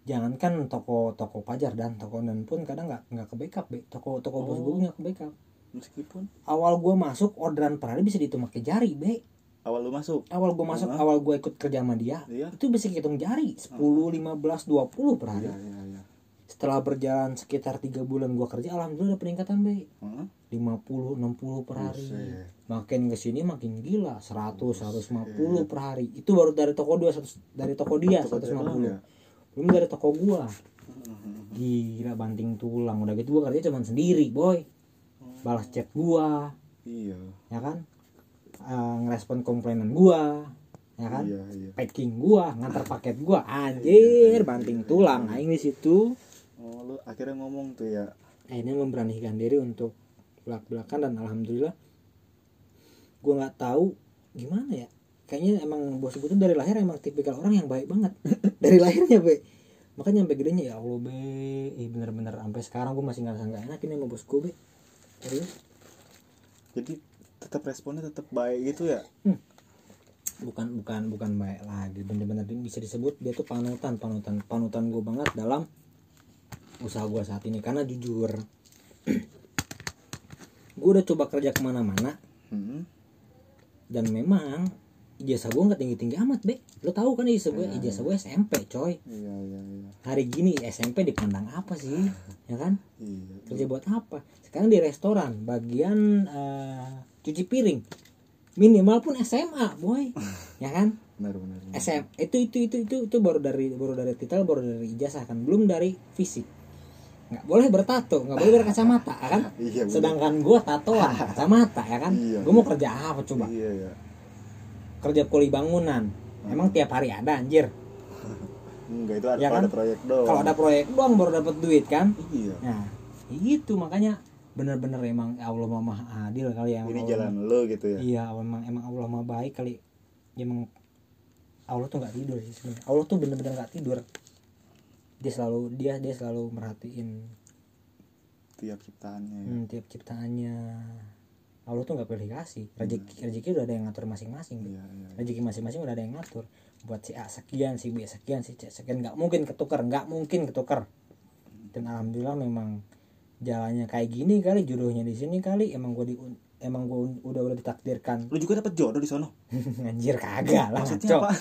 jangankan toko toko pajar dan toko dan pun kadang nggak nggak ke backup be. Toko toko bos Oh. gue nggak ke backup. Meskipun? Awal gue masuk orderan per hari bisa dihitung pakai jari be. Awal lu masuk? Awal gue masuk awal gue ikut kerja sama dia Iya. itu bisa hitung jari. 10 15 20 per hari. Iya iya setelah berjalan sekitar tiga bulan gue kerja alhamdulillah ada peningkatan be. Hah? 50 60 per hari. Buset. makin ke sini makin gila 100 150 per hari. Itu baru dari toko 100 dari toko dia dia doang 150 ya? belum dari toko gua. Mhm. gila banting tulang. Udah gitu gua kerja cuma sendiri boy. Balas chat gua. Iya. Ya kan? Eh, ngerespon komplainan gua. Ya kan? Iya iya. Packing gua ngantar paket gua. Anjir banting tulang. Aing di situ oh lu akhirnya ngomong tuh ya? Akhirnya memberanikan diri untuk belak belakan dan alhamdulillah gue nggak tahu gimana ya. Kayaknya emang bos gue tuh dari lahir emang tipikal orang yang baik banget. Dari lahirnya be. Makanya sampai gedenya ya allah be. Eh, bener-bener sampai sekarang gue masih ngerasa nggak enak ini sama bos gue be. Serius? Jadi tetap responnya tetap baik gitu ya? Bukan bukan bukan baik lagi. Bener-bener bisa disebut dia tuh panutan panutan panutan gue banget dalam usaha gue saat ini. Karena jujur gue udah coba kerja ke mana-mana Hmm. dan memang ijazah gue nggak tinggi tinggi amat be. Lo tahu kan ijazah gue ijazah gue SMP coy. Iya iya iya. Hari gini SMP dipandang apa sih? Ya kan? Iya kerja buat apa? Sekarang di restoran bagian eh, cuci piring. Minimal pun SMA boy. Ya kan? Benar benar benar. SM itu itu itu itu itu baru dari baru dari titel baru dari ijazah kan? Belum dari fisik nggak boleh bertato nggak boleh berkacamata ya kan? Iya, bener. sedangkan gua tatoan kacamata ya kan? Iya, gua mau iya. kerja apa coba? Iya ya kerja kuli bangunan. Emang tiap hari ada anjir? Enggak itu ada, Ya kan? ada proyek doang. Kalau ada proyek doang baru dapat duit kan? Iya. Nah itu makanya bener-bener emang ya Allah mah maha adil kali ya ini Allah jalan lo gitu ya? Iya emang emang Allah mah baik kali. Ya, emang Allah tuh nggak tidur sih sebenarnya. Allah tuh bener-bener nggak tidur dia selalu dia dia selalu merhatiin tiap ciptaannya ya. hmm, tiap ciptaannya. Allah tuh nggak pilih kasih rezeki rezeki udah ada yang ngatur masing-masing iya rezeki masing-masing udah ada yang ngatur. Buat si A sekian si B sekian si C sekian nggak mungkin ketukar nggak mungkin ketukar dan alhamdulillah memang jalannya kayak gini kali jodohnya di sini kali emang gue di emang gue udah udah ditakdirkan. Lu juga dapat jodoh di sono? Anjir kagak lah Maksudnya ngaco. apa?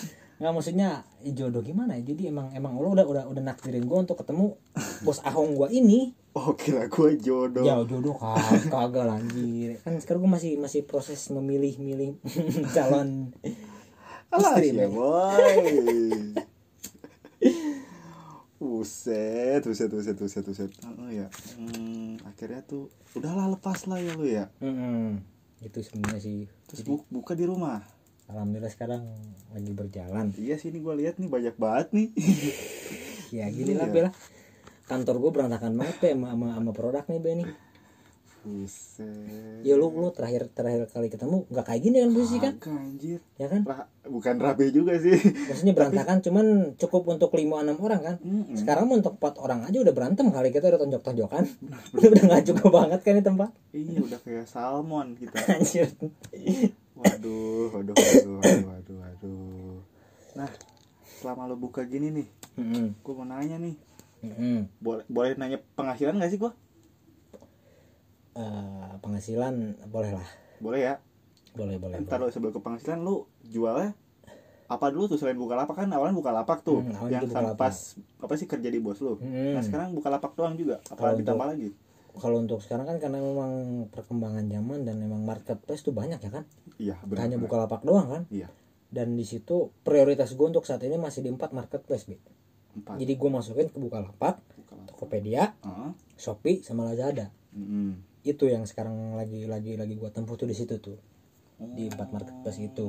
Nggak maksudnya eh, jodoh gimana ya? Jadi emang emang Allah udah udah udah nakdirin gue untuk ketemu bos ahong gue ini. Oh kira gue jodoh. Ya jodoh kagak kagak lah anjir. Kan sekarang gue masih masih proses memilih milih calon Alah istri ya boy. Buset, buset, buset, buset, buset. Oh ya, hmm, akhirnya tuh udahlah lepas lah ya lu ya. Mm-mm. itu sebenarnya sih. Terus bu- buka di rumah. Alhamdulillah sekarang lagi berjalan Iya sih ini gue lihat nih banyak banget nih. ya gini lah Iya. bela kantor gue berantakan banget be sama, sama, sama produk nih be nih Buset. ya lu lu terakhir terakhir kali ketemu nggak kayak gini kan posisi kan anjir. ya kan Ra- bukan rabe juga sih. maksudnya berantakan cuman cukup untuk lima enam orang kan Mm-mm. sekarang mau untuk empat orang aja udah berantem kali kita udah tonjok tonjokan udah nggak cukup banget kan ini tempat Iya udah kayak salmon kita. anjir Waduh, waduh, waduh, waduh, waduh, waduh. Nah, selama lo buka gini nih, Mm-mm. gue mau nanya nih, Mm-mm. boleh boleh nanya penghasilan gak sih gue? Eh, penghasilan boleh lah Boleh ya. boleh boleh, Ntar lo sebelum ke penghasilan lu jualnya apa dulu tuh selain buka lapak kan awalnya buka lapak tuh Hmm, yang Bukalapak. pas apa sih kerja di bos lu. Hmm. Nah sekarang buka lapak doang juga. Apa ditambah untuk- lagi? Kalau untuk sekarang kan karena memang perkembangan zaman dan memang marketplace tuh banyak ya kan Iya benar. hanya buka lapak doang kan Iya dan di situ prioritas gue untuk saat ini masih di empat marketplace Bi. empat. jadi gue masukin ke Bukalapak buka lapak. Tokopedia Heeh. Shopee sama Lazada Mm-mm. itu yang sekarang lagi lagi lagi gue tempuh tuh di situ tuh di empat marketplace itu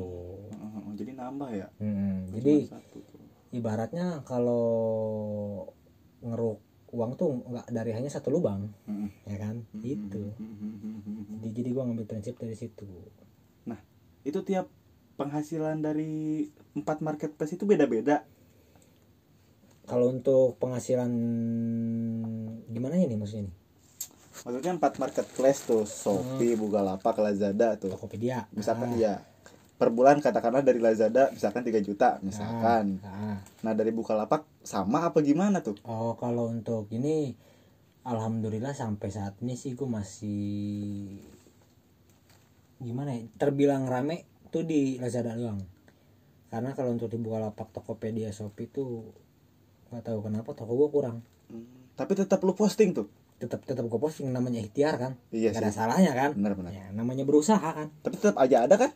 Heeh, Jadi nambah ya. Hmm, jadi satu ibaratnya kalau ngeruk uang tuh nggak dari hanya satu lubang Mm-mm. ya kan itu Mm-mm. jadi, jadi gue ngambil prinsip dari situ Nah, itu tiap penghasilan dari empat marketplace itu beda-beda. kalau untuk penghasilan gimana ya nih maksudnya nih maksudnya empat marketplace tuh Shopee, Bukalapak, Lazada tuh. Tokopedia Misalkan Ah, iya per bulan katakanlah dari Lazada misalkan 3 juta misalkan. ah. Nah, dari Bukalapak sama apa gimana tuh? oh kalau untuk ini alhamdulillah sampai saat ini sih gue masih gimana ya terbilang rame tuh di Lazada doang karena kalau untuk di Bukalapak Tokopedia Shopee tuh nggak tahu kenapa toko gue kurang Hmm, tapi tetap lu posting tuh. tetap tetap gue posting namanya ikhtiar kan Iya Gak ada salahnya kan Benar benar. ya namanya berusaha kan Tapi tetap aja ada kan?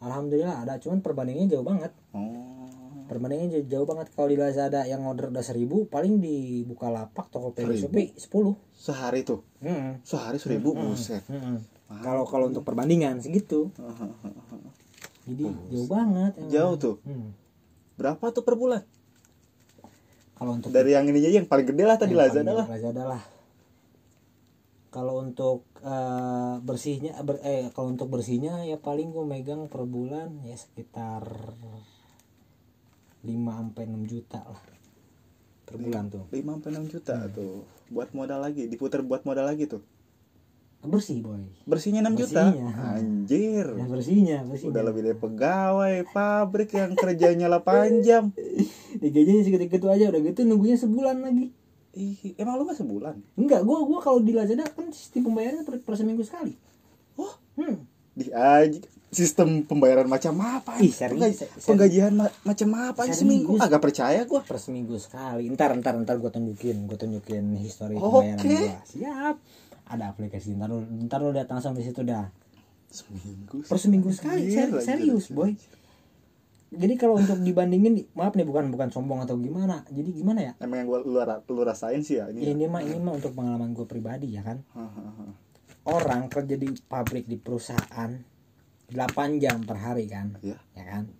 Alhamdulillah ada cuman perbandingannya jauh banget Oh. perbandingannya jauh, jauh banget kalau di Lazada yang order udah seribu paling di Bukalapak Tokopedia Seribu? Shopee sepuluh Sehari tuh. Mm-mm. Sehari seribu Mm-mm. buset. Kalau kalau untuk perbandingan segitu jadi jauh banget emang. Jauh tuh. Hmm. Berapa tuh per bulan? kalau untuk Dari yang ininya yang paling gede lah tadi Lazada lah. Lazada lah kalau untuk eh, bersihnya ber- eh kalau untuk bersihnya ya paling gue megang per bulan ya sekitar 5 sampai 6 juta lah per bulan tuh 5 sampai 6 juta Hmm. tuh. Buat modal lagi, diputar buat modal lagi tuh. bersih boy Bersihnya 6 juta. Bersihnya. Anjir. ya bersihnya bersihnya Udah lebih dari pegawai pabrik yang kerjanya 8 jam. digajinya segitu-gitu aja udah gitu nunggunya sebulan lagi Ih, emang lu gak sebulan? enggak gua gua kalau di Lazada kan sistem pembayarannya per, per seminggu sekali Oh, hmm. di aja sistem pembayaran macam apa? Ih, serius, Penggaji- serius. Penggajian ma- macam apa ini Serius. seminggu? Agak percaya gua. per seminggu sekali ntar ntar ntar gue tunjukin gue tunjukin histori Oke. pembayaran gue siap ada aplikasi ntar lu ntar lu lihat langsung di situ dah Seminggu. per seminggu sekali serius anjir. boy jadi kalau untuk dibandingin maaf nih bukan bukan sombong atau gimana. Jadi gimana ya? Emang yang gua lu, lu rasain sih ya ini. ya? ini mah ini mah untuk pengalaman gue pribadi ya kan? Orang kerja di pabrik di perusahaan 8 jam per hari kan? Iya. ya kan?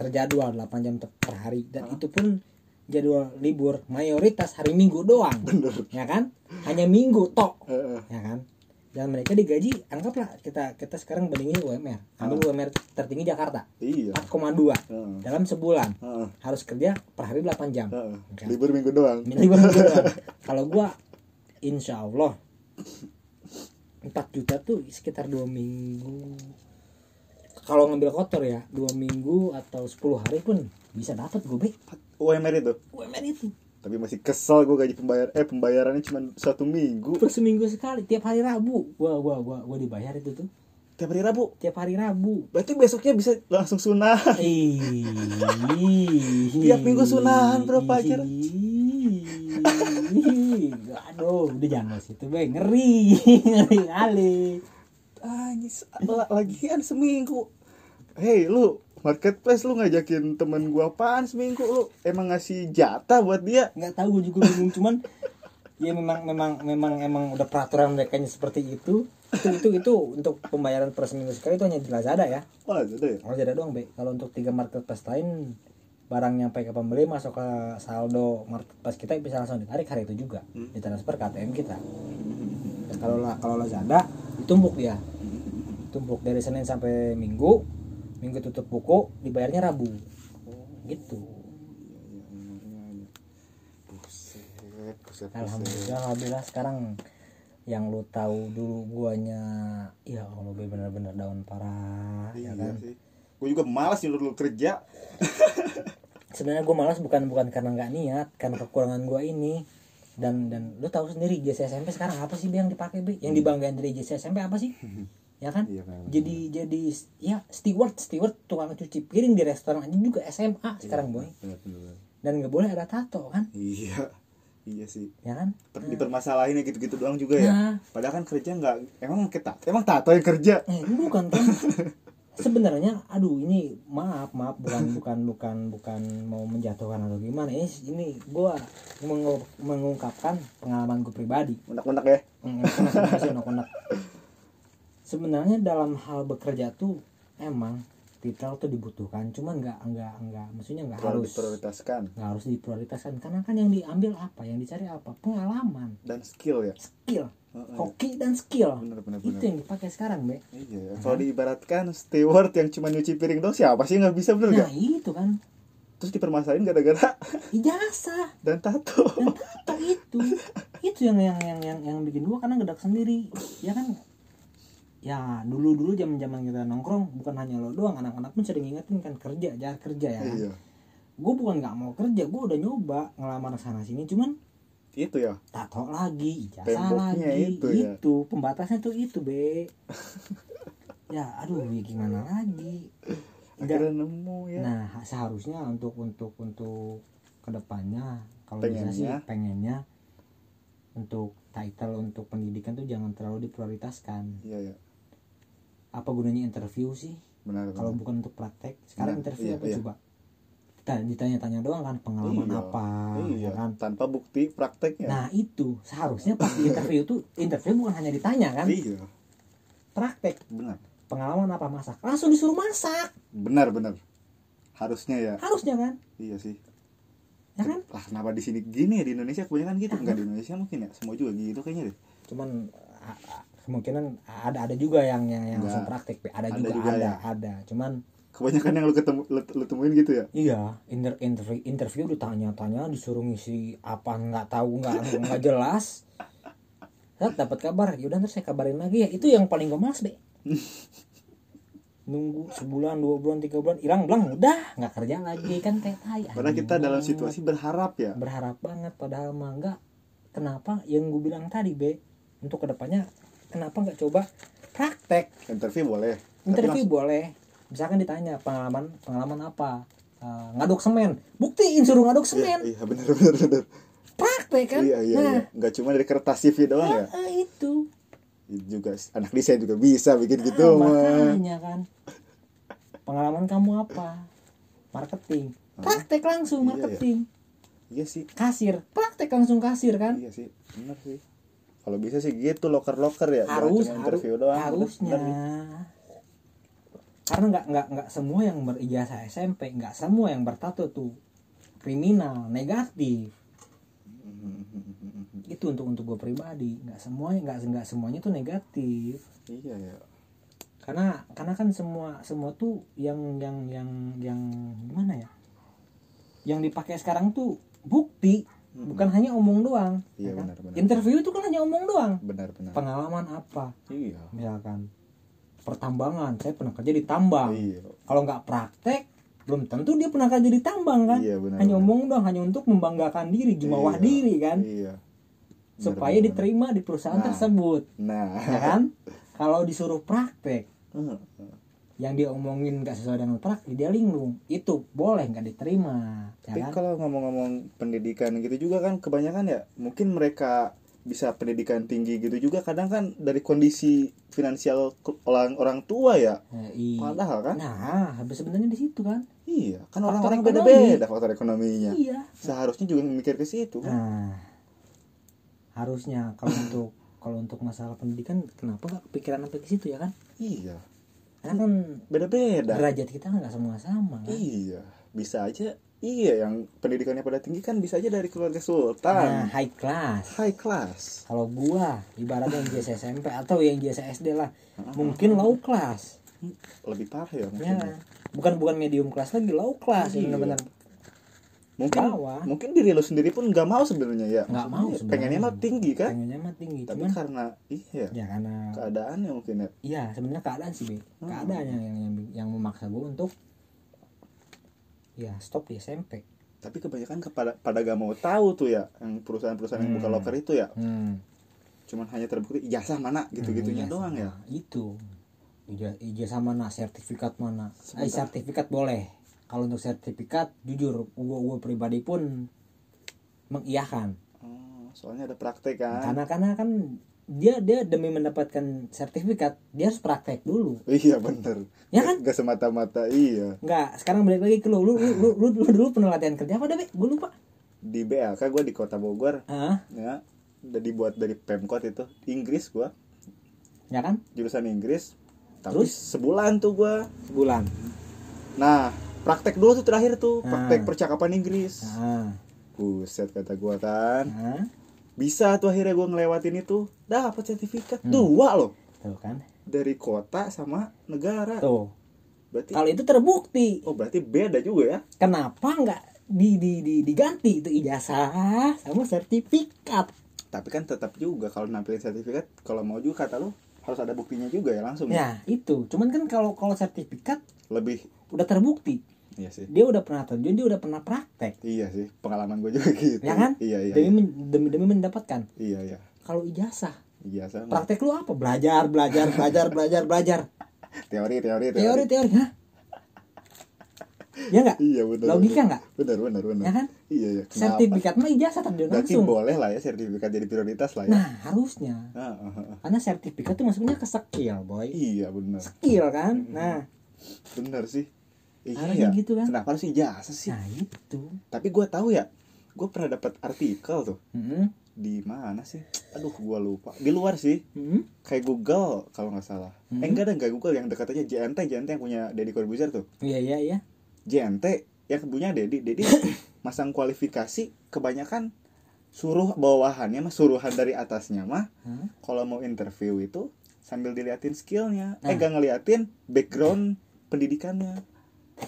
Terjadwal 8 jam per hari. Dan itu pun jadwal libur mayoritas hari minggu doang. Bener. ya kan? Hanya minggu tok. Heeh. ya kan dan mereka digaji anggaplah kita kita sekarang bandingin UMR ambil UMR tertinggi Jakarta Iya. 4,2 Heeh. dalam sebulan Heeh. harus kerja per hari 8 jam Heeh. Oke. Libur minggu doang. Libur minggu doang. kalau gua insya Allah 4 juta tuh sekitar dua minggu kalau ngambil kotor ya dua minggu atau 10 hari pun bisa dapat gue be UMR itu. UMR itu Tapi masih kesel gue gaji pembayar eh pembayarannya cuma satu minggu. per seminggu sekali tiap hari Rabu gua gua gua gua dibayar itu tuh Tiap hari Rabu. tiap hari Rabu Berarti besoknya bisa langsung sunah. Tiap minggu sunahan, bro, pacar. Aduh, udah jangan bahas itu, Bang. Ngeri, ngeri kali. Anjis, la- lagian seminggu. Hei lu, marketplace lu ngajakin temen gua apaan seminggu lu? Emang ngasih jatah buat dia? Nggak tahu gue juga bingung cuman ya memang memang memang emang udah peraturan mereka seperti itu. Itu itu itu untuk pembayaran per seminggu sekali itu hanya di Lazada ya. Wah, gitu ya. Lazada doang, Be. Kalau untuk tiga marketplace lain barang nyampe ke pembeli masuk ke saldo marketplace kita bisa langsung ditarik hari itu juga ditransfer ke ATM kita kalau la- kalau Lazada ditumpuk dia tumpuk dari Senin sampai Minggu Minggu tutup buku dibayarnya Rabu gitu Buset, buset, buset. Alhamdulillah Alhamdulillah sekarang yang lu tahu dulu guanya ya Allah Be, bener-bener daun parah Iya ya kan sih. Gue juga malas nyuruh lu kerja. sebenarnya gue malas bukan bukan karena nggak niat karena kekurangan gue ini dan dan lu tahu sendiri JC SMP sekarang apa sih yang dipakai Be? yang dibanggain dari JC SMP apa sih ya kan Iya, memang. jadi jadi ya steward steward tukang cuci piring di restoran aja juga SMA sekarang boy Bener, bener, bener. dan nggak boleh ada tato kan Iya. Iya sih. ya kan Per- Dipermasalahin ya gitu-gitu doang juga ya. Nah. Padahal kan kerja nggak emang kita emang tato yang kerja. eh bukan kan sebenarnya aduh ini maaf maaf bukan bukan bukan bukan mau menjatuhkan atau gimana ini ini gue mengu- mengungkapkan pengalaman gue pribadi Unek-unek ya. Hmm, unek-unek masih unek-unek. sebenarnya dalam hal bekerja tuh emang titel tuh dibutuhkan. Cuman nggak nggak nggak maksudnya nggak harus diprioritaskan. nggak harus diprioritaskan. Karena kan yang diambil apa? Yang dicari apa? Pengalaman. Dan skill ya. skill. Hoki dan skill. Bener, bener, itu bener. yang dipakai sekarang be. Iya, kalau diibaratkan steward yang cuma nyuci piring doang siapa sih nggak bisa bener nah gak? itu kan. Terus dipermasalahin gara-gara ijazah dan tato. dan tato itu. Itu yang yang yang yang, yang bikin gua karena gedak sendiri. Ya kan ya dulu dulu zaman zaman kita nongkrong bukan hanya lo doang anak-anak pun sering ingetin kan kerja jangan kerja ya iya. Gue bukan nggak mau kerja gue udah nyoba ngelamar sana sini cuman itu ya? tato lagi ijazah Temboknya lagi itu itu, ya. pembatasnya tuh itu be. Ya aduh ya gimana lagi? Nggak- akhirnya nemu ya. Nah seharusnya untuk untuk untuk ke depannya kalau bisa sih Pengennya. untuk title untuk pendidikan tuh jangan terlalu diprioritaskan. Iya ya apa gunanya interview sih? Benar kalau benar. bukan untuk praktek sekarang Nah, interview iya, apa iya. coba? Kita ditanya-tanya doang kan pengalaman Iya, apa iya ya kan? tanpa bukti prakteknya. Nah itu. Seharusnya pas interview tuh interview bukan hanya ditanya kan? Iya. Praktek. Benar. Pengalaman apa masak? Langsung disuruh masak. Benar benar. Harusnya ya. Harusnya kan? Iya sih. Ya kan? Lah kenapa di sini gini ya? Di Indonesia kebanyakan gitu. Enggak di Indonesia mungkin ya? Semua juga gitu kayaknya deh. Cuman kemungkinan ada ada juga yang yang, yang langsung praktek Pe. ada, Ada juga, juga ada ya. ada. Cuman kebanyakan yang lu ketemu lu, lu temuin gitu ya? Iya inter, interview interview ditanya-tanya disuruh ngisi apa nggak tahu nggak nggak jelas. Saat dapat kabar. Yaudah ntar saya kabarin lagi ya. Itu yang paling gue males be nunggu sebulan dua bulan tiga bulan hilang belang udah nggak kerja lagi kan kayak tai padahal kita dalam situasi berharap ya. Berharap banget padahal mah enggak kenapa? Yang gue bilang tadi be untuk ke depannya kenapa nggak coba praktek? Interview boleh. Tapi interview langsung- boleh. Misalkan ditanya pengalaman pengalaman apa? Eh, ngaduk semen. Buktiin suruh ngaduk iya, semen. iya benar benar benar. Praktek kan? Iya iya nah. iya. Nggak cuma dari kertas CV doang ya? Eh, itu. Itu juga anak desain juga bisa bikin gitu Ah, makanya kan? Pengalaman kamu apa? Marketing. Praktek langsung Iya, iya. marketing iya sih. Kasir. Praktek langsung kasir kan? Iya sih benar sih kalau bisa sih gitu loker loker ya harus cuma harus interview doang harusnya. karena nggak nggak nggak semua yang berijazah SMP nggak semua yang bertato tuh. Kriminal negatif. Itu untuk untuk gue pribadi. Nggak semuanya nggak nggak semuanya tuh negatif. Iya ya. Karena karena kan semua semua tuh yang yang yang yang gimana ya? Yang dipakai sekarang tuh bukti bukan hanya omong doang Iya, ya kan? benar, benar. interview itu kan hanya omong doang. Benar benar. Pengalaman apa? Iya. Misalkan pertambangan saya pernah kerja di tambang. Iya. Kalau nggak praktek belum tentu dia pernah kerja di tambang kan? Iya, benar, hanya benar. omong dong hanya untuk membanggakan diri jumawah Iya, diri kan? iya. Benar, supaya benar, diterima di perusahaan Nah. tersebut benar. nah. ya kan? Kalau disuruh praktek. Yang dia omongin nggak sesuai dengan praktek dia linglung. Itu boleh nggak diterima Tapi ya kan? kalau ngomong-ngomong pendidikan gitu juga kan kebanyakan ya mungkin mereka bisa pendidikan tinggi gitu juga. Kadang kan dari kondisi finansial orang orang tua ya. I- Padahal kan? Nah habis sebenarnya di situ kan. Iya kan orang-orang beda-beda faktor ekonominya. iya. Seharusnya juga mikir ke situ kan. Nah, harusnya kalau untuk kalau untuk masalah pendidikan kenapa nggak kepikiran sampai ke situ ya kan? Iya, Karena kan beda-beda. derajat kita kan nggak semua sama kan? Iya, bisa aja. Iya, yang pendidikannya pada tinggi kan bisa aja dari keluarga Nah, sultan. high class. High class. Kalau gua ibaratnya yang jasa SMP atau yang jasa SD lah, mungkin low class. Lebih parah ya Ya, mungkin. kan? bukan bukan medium class lagi, low class. Iya. Benar-benar Mungkin Bawah. mungkin diri lo sendiri pun nggak mau sebenarnya ya. Nggak mau sebenarnya. Pengennya mah tinggi kan. pengennya mah tinggi. Tapi Cuman karena iya ya karena keadaannya mungkin ya. Iya, sebenarnya keadaan sih, Be. Hmm. Keadaan yang yang yang, yang memaksa gue untuk ya stop di SMP. Tapi kebanyakan kepada pada gak mau tahu tuh ya yang perusahaan-perusahaan yang buka Hmm. loker itu ya. Hmm. Cuman hanya terbukti ijazah mana gitu-gitunya Nah, doang ya. Itu. Ija- Ijazah mana, sertifikat mana? Eh, sertifikat boleh. Kalau untuk sertifikat, jujur, gue gue pribadi pun mengiyakan. Oh, soalnya ada praktek kan. Karena karena kan dia dia demi mendapatkan sertifikat dia harus praktek dulu. Iya bener. Ya kan? Gak semata-mata iya. Enggak, sekarang balik lagi ke lu. Lu lu lu, lu, lu dulu pernah latihan kerja apa Be? Gue lupa. Di BLK gue di kota Bogor Ah, ya udah dibuat dari Pemkot itu Inggris gua ya kan? jurusan Inggris tapi Terus? sebulan tuh gua Sebulan. nah praktek dulu tuh terakhir tuh praktek Ah. percakapan Inggris. Ah, buset kata gua kan ah, bisa tuh akhirnya gua ngelewatin itu. Dapat sertifikat. Hmm. dua loh. Tuh kan? dari kota sama negara. Tuh. berarti Kalau itu terbukti, oh berarti beda juga ya? Kenapa nggak di, di, di diganti itu ijazah sama sertifikat? tapi kan tetap juga kalau nampilin sertifikat kalau mau juga kata lu harus ada buktinya juga ya langsung ya itu. Cuman kan kalau kalau sertifikat lebih udah terbukti iya sih. Dia udah pernah terjun dia udah pernah praktek. Iya sih pengalaman gue juga gitu. Ya kan? Iya iya demi iya. demi demi mendapatkan. Iya, iya. kalau ijazah sama. praktek lu apa? Belajar belajar belajar belajar belajar. Teori teori teori, teori teori hah? Ya nggak? Iya benar logika nggak? Benar benar benar. Ya kan? Iya iya. Kenapa? sertifikat mah ijazah terjun berarti langsung. boleh lah ya sertifikat jadi prioritas lah ya. Nah harusnya. Ah, ah, ah. karena sertifikat tuh masuknya ke skill boy. Iya benar. Skill kan? Nah. Benar sih iya gitu kan? kenapa harus ijazah sih? Nah itu tapi gue tahu ya gue pernah dapat artikel tuh. Mm-mm. di mana sih? Aduh gue lupa. Di luar sih. Mm-mm. kayak Google kalau nggak salah. Hmm. eh enggak ada enggak Google yang dekat aja. JNT JNT yang punya Deddy Corbuzier tuh. Iya iya iya. JNT yang punya Deddy. Deddy masang kualifikasi kebanyakan suruh bawahannya mah suruhan dari atasnya mah Hah? kalau mau interview itu sambil diliatin skillnya. Nah. eh gak ngeliatin background pendidikannya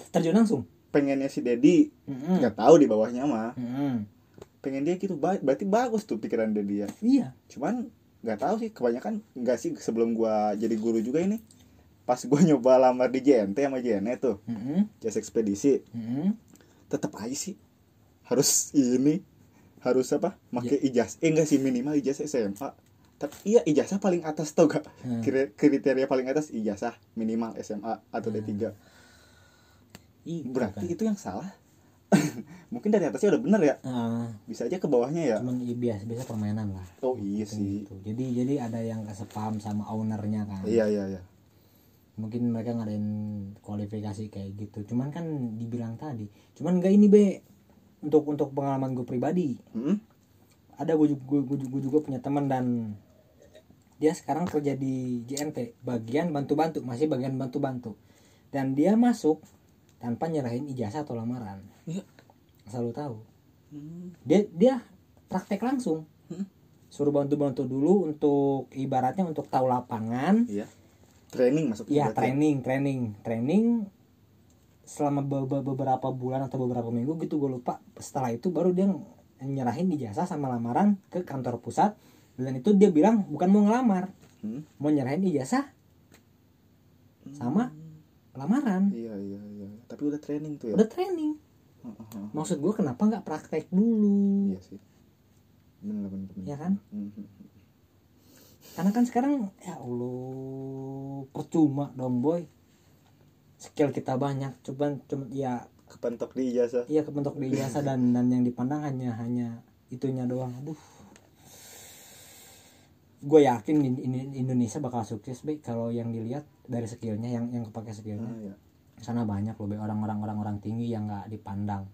terjun langsung pengennya si Dedi Mm-mm. nggak tahu di bawahnya mah Mm-mm. pengen dia gitu ba- berarti bagus tuh pikiran Dedi ya iya cuman nggak tahu sih kebanyakan nggak sih sebelum gua jadi guru juga ini pas gua nyoba lamar di JNT sama JNE tuh Mm-mm. jasa ekspedisi Mm-mm. tetap aja sih harus ini harus apa make ijazah eh enggak sih minimal ijazah SMA tapi iya ijazah paling atas tau gak Hmm. Kri- kriteria paling atas ijazah minimal SMA atau D3 Itu berarti kan. itu yang salah? Mungkin dari atasnya udah bener ya? Ah, bisa aja ke bawahnya ya? Cuman iya, biasa biasa permainan lah. Oh iya sih. Gitu. jadi jadi ada yang kesepam sama ownernya kan. Iya iya iya. Mungkin mereka ngadain kualifikasi kayak gitu. Cuman kan dibilang tadi cuman enggak ini be. Untuk untuk pengalaman gue pribadi. Hmm? ada gue juga, gue, gue juga punya teman dan dia sekarang kerja di JNT bagian bantu-bantu masih bagian bantu-bantu. Dan dia masuk tanpa nyerahin ijazah atau lamaran. Iya. asal lu tahu. Hmm. dia dia praktek langsung. Hmm. suruh bantu-bantu dulu untuk ibaratnya untuk tahu lapangan. Iya. Training masuknya ya berarti. training training. Training selama be- be- beberapa bulan atau beberapa minggu gitu gue lupa. Setelah itu baru dia nyerahin ijazah sama lamaran ke kantor pusat. Dan itu dia bilang bukan mau ngelamar. Hmm? mau nyerahin ijazah sama lamaran. Iya iya iya tapi udah training tuh ya? Udah training. Maksud gue kenapa nggak praktek dulu? Iya sih. Bener bener, bener. Ya kan? Mhm. karena kan sekarang ya allah percuma dong boy. Skill kita banyak cuman cuman ya kepentok di ijazah. Iya kebentuk di ijazah dan dan yang dipandang hanya hanya itunya doang. Aduh. Gue yakin in- in- Indonesia bakal sukses baik kalau yang dilihat dari skillnya yang yang kepake skillnya. Ah, iya. Sana banyak loh orang-orang orang-orang tinggi yang nggak dipandang.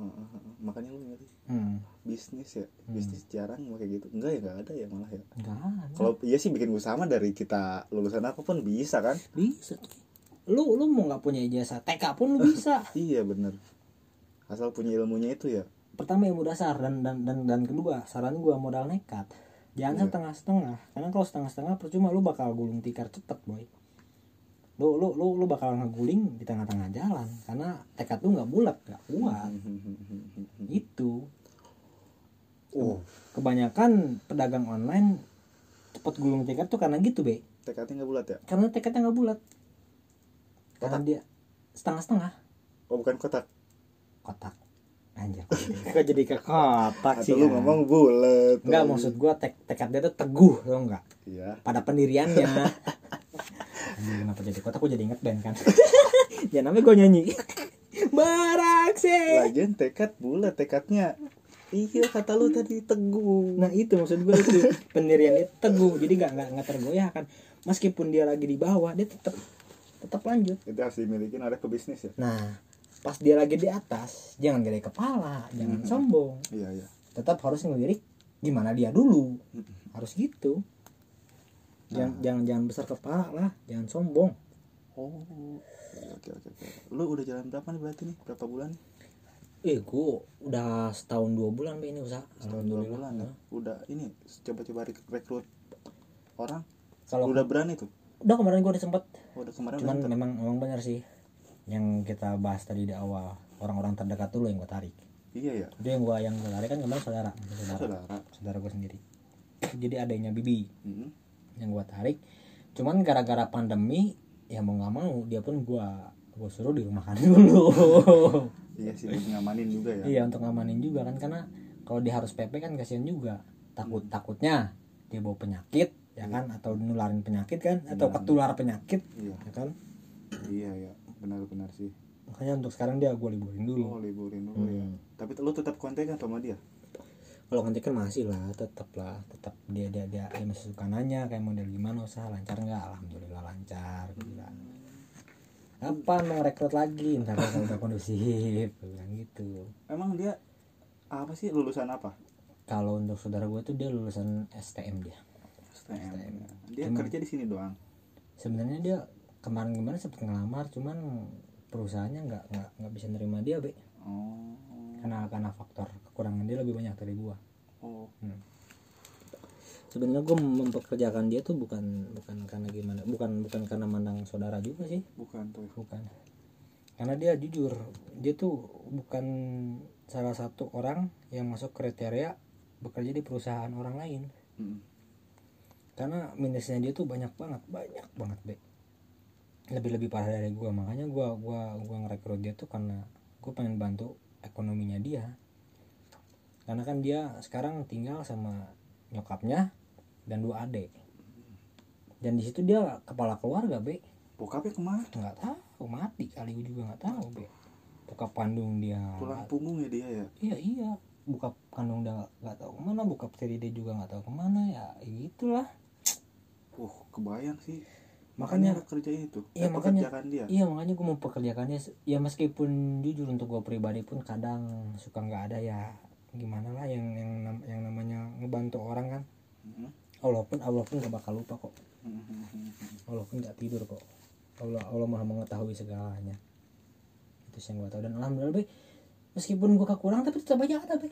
Heeh, heeh. makanya lu ngerti. Hmm. bisnis ya bisnis jarang kayak gitu. Enggak ya enggak ada ya malah ya. Nggak ada. Kalau iya sih bikin usaha dari kita lulusan apa pun bisa kan. Bisa. Lu lu mau nggak punya ijazah TK pun lu bisa. Iya bener. Asal punya ilmunya itu ya. Pertama ilmu dasar dan dan dan, dan kedua saran gua modal nekat. Jangan Iya. setengah-setengah karena kalau setengah-setengah percuma lu bakal gulung tikar cepet boy lu lu lu lu bakal ngeguling di tengah-tengah jalan karena tekad lu nggak bulat nggak kuat. Itu oh. Kebanyakan pedagang online cepet gulung tikar tuh karena gitu be. Tekadnya nggak bulat ya? Karena tekadnya nggak bulat. Karena Kotak. dia setengah-setengah. Oh bukan kotak? Kotak. Anjir. Kok jadi ke kotak sih lu ya? ngomong bulat Enggak maksud gua tek tekad dia tuh teguh tau enggak iya. Pada pendiriannya kenapa jadi kota aku jadi inget band kan. Ya namanya gue nyanyi. Baraksi lagian tekad bulat tekadnya. Iya kata lu tadi teguh. Nah itu maksud gue itu. Pendirian itu teguh. Jadi nggak nggak nggak tergoyahkan. Meskipun dia lagi di bawah dia tetap tetap lanjut. Itu harus dimiliki oleh pebisnis ya? Nah pas dia lagi di atas jangan gede kepala jangan sombong. Iya iya. Tetap harus ngelirik gimana dia dulu. Harus gitu jangan jangan jangan besar kepala lah jangan sombong. Oh oke oke oke lu udah jalan berapa nih berarti nih? Berapa bulan? Eh gua udah setahun dua bulan ini usaha. Setahun dua bulan ya? Udah ini coba-coba rek- rekrut orang. Kalau udah berani tuh? Udah kemarin gua udah sempet. Oh, udah kemarin cuman memang memang benar sih. Yang kita bahas tadi di awal orang-orang terdekat dulu yang gua tarik. Iya ya itu yang gua yang gua tarik kan kemarin saudara. Saudara. Saudara. Saudara gua sendiri. Jadi adanya bibi Mm-mm. Yang gua tarik. Cuman gara-gara pandemi ya mau nggak mau dia pun gua gua suruh dirumahkan dulu. Iya sih buat ngamanin juga ya. Iya untuk ngamanin juga kan karena kalau dia harus PP kan kasihan juga. Takut takutnya dia bawa penyakit ya kan? Atau nularin penyakit kan? Atau Iya. ketular penyakit iya. ya kan? Iya ya benar-benar sih. Makanya untuk sekarang dia gua liburin dulu. Oh liburin dulu ya. Hmm. tapi lu tetap kontak kan sama dia kalau kontak kan masih lah tetap lah tetap dia dia dia, dia masih suka nanya kayak model gimana usaha lancar nggak? Alhamdulillah lancar gua bilang kapan mau rekrut lagi? Ntar kalau udah kondusif bilang gitu. Emang dia apa sih lulusan apa? Kalau untuk saudara gue tuh dia lulusan STM dia. STM dia Cuman- kerja di sini doang? Sebenarnya dia kemarin-kemarin sempet ngelamar cuman perusahaannya nggak nggak nggak bisa nerima dia be. Oh karena karena faktor kekurangan dia lebih banyak dari gua. Oh. Sebenarnya gue mempekerjakan dia tuh bukan bukan karena gimana bukan bukan karena mandang saudara juga sih. Bukan tuh. Bukan. Karena dia jujur dia tuh bukan salah satu orang yang masuk kriteria bekerja di perusahaan orang lain. Mm. karena minusnya dia tuh banyak banget banyak banget be. Lebih lebih parah dari gua. Makanya gua gua gua ngerekrut dia tuh karena gue pengen bantu ekonominya dia. Karena kan dia sekarang tinggal sama nyokapnya dan dua adik. Dan di situ dia kepala keluarga be. Bokapnya ke mana? Nggak tahu mati kali gue juga nggak tahu be. Buka kandung dia. Tulang punggung ya dia ya? Iya iya. Buka kandung dia nggak tahu ke mana buka tiri dia juga nggak tahu ke mana ya gitulah. Uh kebayang sih Makanya- lu kerjain itu Iya, Eh, makanya- pekerjaan dia. Iya makanya gue mau pekerjakannya ya meskipun jujur untuk gue pribadi pun kadang suka nggak ada ya gimana lah yang yang yang namanya ngebantu orang kan. Mm. Allah pun Allah pun gak bakal lupa kok. Mm. Allah pun gak tidur kok. Allah Allah maha mengetahui segalanya. Itu yang gue tahu. Dan alhamdulillah be meskipun gue kekurang tapi tetap aja ada be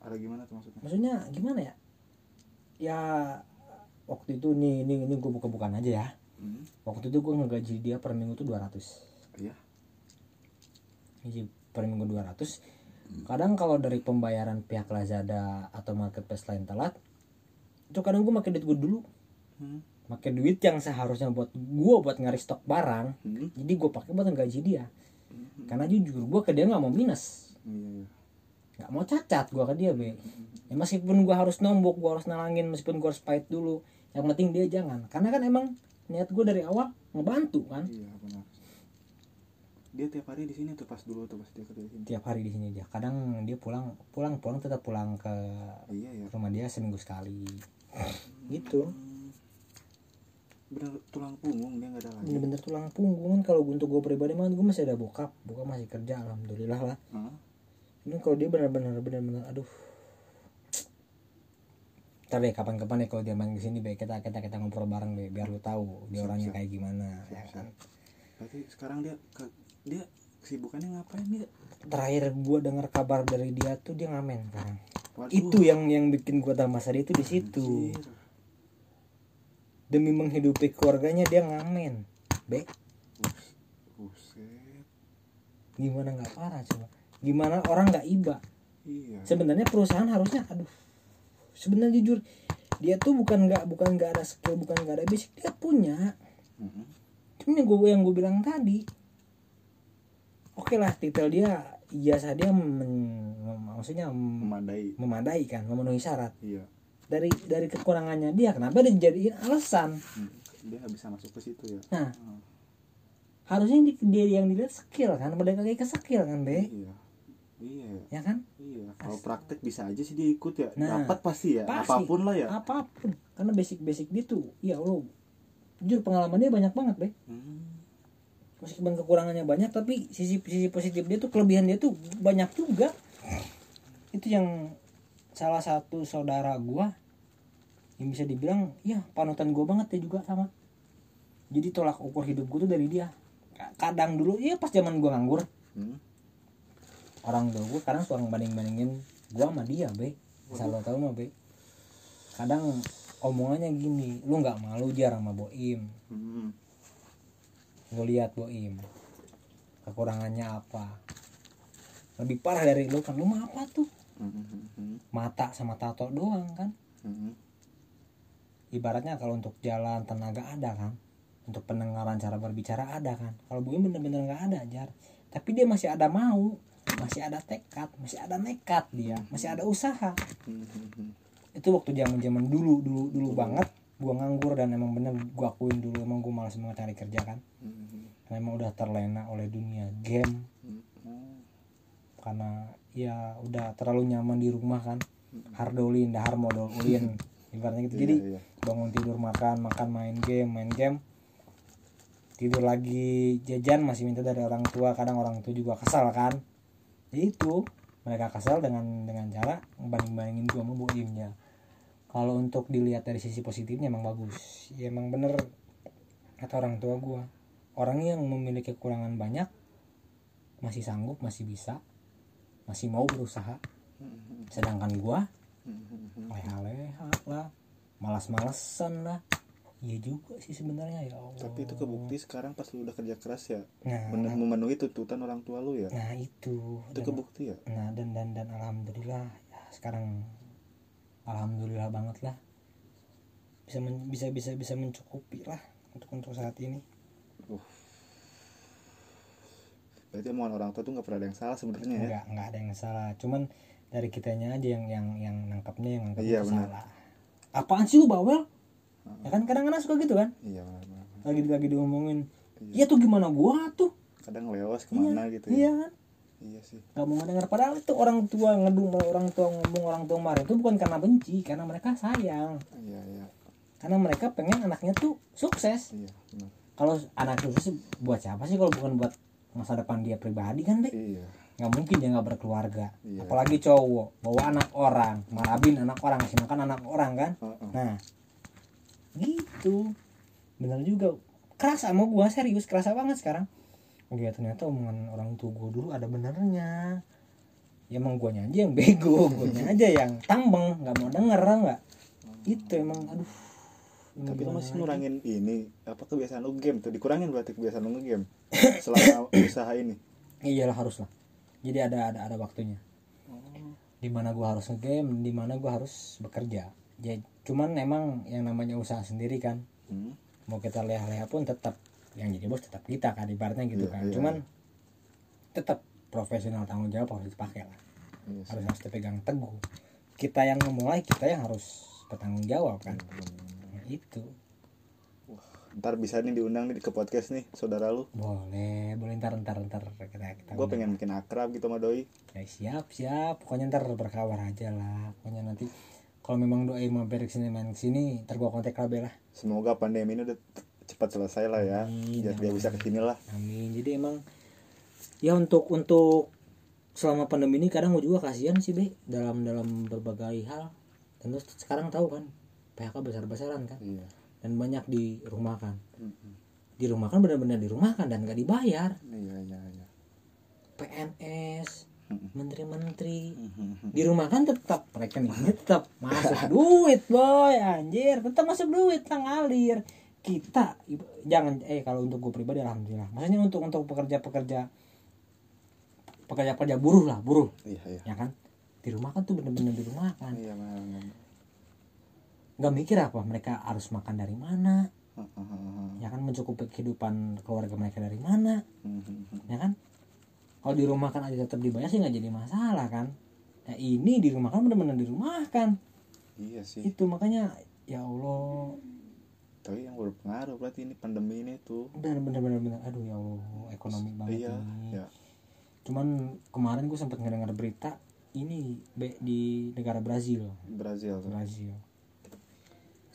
ada gimana tuh maksudnya? Maksudnya gimana ya? Ya waktu itu nih ini ini gue buka-bukaan aja ya. Mm. waktu itu gue ngegaji dia per minggu tuh 200 iya. Gaji per minggu 200 kadang kalau dari pembayaran pihak Lazada atau marketplace lain telat itu kadang gue pakai duit gue dulu. Hmm. pakai duit yang seharusnya buat gue buat ngari stok barang Hmm. jadi gue pakai buat gaji dia. Hmm. karena jujur gue ke dia nggak mau minus. Iya nggak mau cacat gue ke dia be. Ya meskipun gue harus nombok gue harus nalangin meskipun gue harus pahit dulu yang penting dia jangan. Karena kan emang niat gue dari awal ngebantu kan? Iya benar. Dia tiap hari di sini tuh pas dulu tuh pas dia kerja di sini. Tiap hari di sini dia. Kadang dia pulang pulang pulang tetap pulang ke iya ya rumah dia seminggu sekali. Gitu. Bener tulang punggung dia nggak ada lagi. Bener-bener tulang punggung. Kan kalau untuk gue pribadi mah gue masih ada bokap. Bokap masih kerja alhamdulillah lah. Hah? ini kalau dia benar-benar benar-benar aduh Ntar deh kapan-kapan ya kalau dia main ke sini be kita kita kita ngobrol bareng be biar lu tahu dia orangnya kayak gimana ya Siap, kan? Berarti sekarang dia ke, dia kesibukannya ngapain dia? Terakhir gue dengar kabar dari dia tuh dia ngamen sekarang Waduh, itu yang yang bikin gue tambah sedih itu di situ. Anjir. demi menghidupi keluarganya dia ngamen be. Buset. Gimana nggak parah coba. Gimana orang nggak iba. Iya. Sebenarnya perusahaan harusnya aduh sebenarnya jujur dia tuh bukan nggak bukan nggak ada skill bukan nggak ada basic dia punya. Cuman yang gue yang gue bilang tadi oke lah titel dia ijazah dia men- maksudnya mem- memadai. memadai kan memenuhi syarat. Iya. Dari dari kekurangannya dia kenapa dia dijadiin alasan? Hmm. dia nggak bisa masuk ke situ ya. Nah. Hmm. harusnya di- dia yang dilihat skill kan balik lagi ke skill kan be? Iya iya. Ya kan? Iya kalau praktek bisa aja sih dia ikut ya. Nah, dapat pasti ya pasti. apa pun lah ya. Apa pun. Karena basic basic dia tuh ya lo jujur pengalaman dia banyak banget be. Hmm. meskipun kekurangannya banyak tapi sisi sisi positif dia tuh kelebihan dia tuh banyak juga. Itu yang salah satu saudara gua yang bisa dibilang ya panutan gua banget ya juga sama. Jadi tolak ukur hidup gua tuh dari dia. Kadang dulu ya pas zaman gua nganggur. Hmm. Orang tua gua kadang suka ngebanding bandingin gua sama dia be. Asal lo tau mah be. Kadang omongannya gini lu nggak malu jar sama boim? Hmm. gue lihat boim kekurangannya apa? Lebih parah dari lu kan lu mah apa tuh? Mhm. mata sama tato doang kan? Mhm. ibaratnya kalau untuk jalan tenaga ada kan? Untuk pendengaran cara berbicara ada kan? Kalau gue bener-bener nggak ada jar. Tapi dia masih ada mau masih ada tekad masih ada nekat dia masih ada usaha. Mhm. itu waktu zaman zaman dulu dulu dulu banget. Gue nganggur dan emang bener gue akuin dulu emang gue malas banget cari kerja kan. Karena emang udah terlena oleh dunia game. Mhm. karena ya udah terlalu nyaman di rumah kan. Hardolin dahar modal ulin ibaratnya gitu. Iya, jadi iya. bangun tidur makan makan main game main game. Tidur lagi jajan masih minta dari orang tua kadang orang tua juga kesal kan ya itu mereka kesal dengan dengan cara banding bandingin gua sama ya. Kalau untuk dilihat dari sisi positifnya emang bagus. Ya emang bener kata orang tua gua. Orang yang memiliki kekurangan banyak masih sanggup masih bisa masih mau berusaha. Sedangkan gua Mhm. leha-leha lah malas-malesan lah iya juga sih sebenarnya ya Allah. Tapi itu kebukti sekarang pas lu udah kerja keras ya nah. bener memenuhi tuntutan orang tua lu ya? Nah itu. Itu Dan- kebukti ya? Nah dan dan dan alhamdulillah ya sekarang alhamdulillah banget lah. Bisa men- bisa bisa bisa mencukupi lah untuk untuk saat ini. Berarti omongan orang tua tuh nggak pernah ada yang salah sebenarnya ya? Nggak nggak ada yang salah. Cuman dari kitanya aja yang yang yang nangkapnya yang nangkap Iya, salah. Apaan sih lu bawel ya kan kadang-kadang suka gitu kan? Iya benar-benar. lagi lagi diomongin Iya. iya tuh gimana gua tuh? Kadang lewas ke mana gitu iya ya kan? Iya sih. Nggak mau ngedenger. Padahal itu orang tua ngedumel orang tua ngomong orang tua marah itu bukan karena benci karena mereka sayang. Iya iya. Karena mereka pengen anaknya tuh sukses. Iya benar. Kalau anak sukses buat siapa sih kalau bukan buat masa depan dia pribadi kan deh iya. Nggak mungkin dia nggak berkeluarga. Iya. apalagi cowok bawa anak orang. Marabin anak orang. Makan anak orang kan? Heeh. nah gitu. Bener juga. Kerasa sama gua serius kerasa banget sekarang. Oh ya ternyata omongan orang tua gua dulu ada benernya. Ya emang guanya aja yang bego guanya aja yang tambeng nggak mau denger nggak? Itu emang aduh. Tapi lu masih lagi? nurangin ini apa kebiasaan lu game tuh? Dikurangin berarti kebiasaan lu game selama usaha ini. Iyalah harus lah. Jadi ada ada ada waktunya. Di mana gua harus ngegame di mana gua harus bekerja. Ya cuman emang yang namanya usaha sendiri kan. Hmm. mau kita leha-leha pun tetap yang jadi bos tetap kita kan ibaratnya gitu Iya, kan. iya, cuman tetap profesional tanggung jawab harus dipakai lah. Iya sih. harus harus dipegang teguh. Kita yang memulai kita yang harus bertanggung jawab kan. Nah, itu. Ntar bisa nih diundang nih ke podcast nih saudara lu. Boleh boleh ntar ntar ntar kita kita gue pengen bikin akrab gitu sama doi. Ya siap siap. Pokoknya ntar berkabar aja lah. Pokoknya nanti kalau memang doi mau berik sini main sini ntar gua kontak KB lah. Semoga pandemi ini udah cepat selesai lah ya Amin, biar dia bisa ke sini lah. Amin. Jadi emang ya untuk untuk selama pandemi ini kadang gue juga kasihan sih be dalam dalam berbagai hal. Dan terus sekarang tahu kan PHK besar besaran kan. Iya. Dan banyak dirumahkan. Mm-mm. dirumahkan benar-benar dirumahkan dan gak dibayar. Iya iya iya. PNS Menteri-menteri. Mhm. dirumahkan tetap rekeningnya tetap masuk duit boy anjir. Tetap masuk duit tang ngalir. Kita jangan eh kalau untuk gue pribadi alhamdulillah. Maksudnya untuk untuk pekerja-pekerja pekerja-pekerja buruh lah buruh. Iya iya. Ya kan? Di rumah kan tuh bener-bener di rumah kan. Iya nggak mikir apa mereka harus makan dari mana. Heeh. ya kan mencukupi kehidupan keluarga mereka dari mana. Mhm. ya kan kalau di rumah kan aja tetap dibayar sih nggak jadi masalah kan? Nah ini di rumah kan bener-bener di rumah kan iya sih. Itu makanya ya Allah. Tapi yang berpengaruh berarti ini pandemi ini tuh. Bener bener bener bener. Aduh ya Allah ekonomi banget iya ini. ya. Cuman kemarin gue sempat ngedengar berita ini di negara Brazil. Brazil tuh. Brazil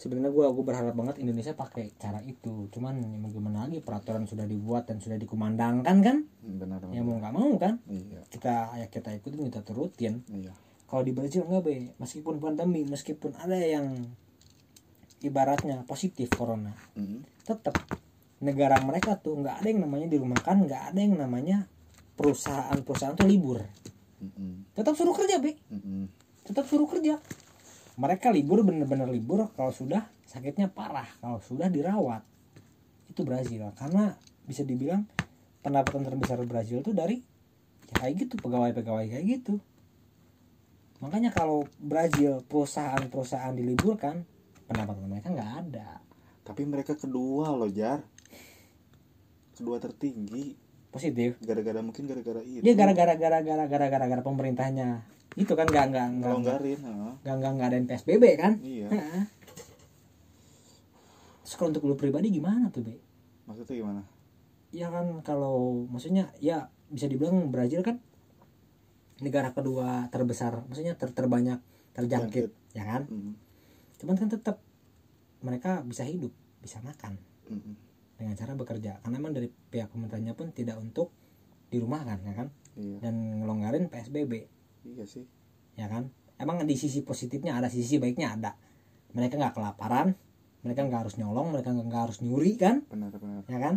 sebenarnya gue gue berharap banget Indonesia pakai cara itu. Cuman ya mau gimana lagi peraturan sudah dibuat dan sudah dikumandangkan kan? Benar ya benar mau nggak mau kan? Iya. Kita ya kita ikutin kita turutin. Iya. Kalau di Brazil nggak be? Meskipun pandemi meskipun ada yang ibaratnya positif corona Mhm. tetap negara mereka tuh nggak ada yang namanya dirumahkan nggak ada yang namanya perusahaan-perusahaan tuh libur. Mhm. tetap suruh kerja be. Mhm. tetap suruh kerja mereka libur bener-bener libur kalau sudah sakitnya parah kalau sudah dirawat itu Brazil karena bisa dibilang pendapatan terbesar Brazil tuh dari ya kayak gitu pegawai-pegawai kayak gitu makanya kalau Brazil perusahaan-perusahaan diliburkan pendapatan mereka nggak ada Tapi mereka kedua loh Jar. Kedua tertinggi. positif Gara-gara mungkin gara-gara itu. dia gara-gara gara-gara gara-gara gara pemerintahnya itu kan nggak nggak nggak nggak nggak nggak ada PSBB kan Iya. Heeh. terus kalau untuk lu pribadi gimana tuh be Maksudnya gimana? ya kan kalau maksudnya ya bisa dibilang Brazil kan negara kedua terbesar maksudnya ter terbanyak terjangkit ya kan Mm, cuman kan tetap mereka bisa hidup bisa makan mm, mm. dengan cara bekerja karena memang dari pihak pemerintahnya pun tidak untuk dirumahkan ya kan Iya. dan ngelonggarin PSBB Iya sih. ya kan? Emang di sisi positifnya ada sisi baiknya ada. Mereka nggak kelaparan mereka nggak harus nyolong mereka nggak harus nyuri kan? Benar-benar. ya kan?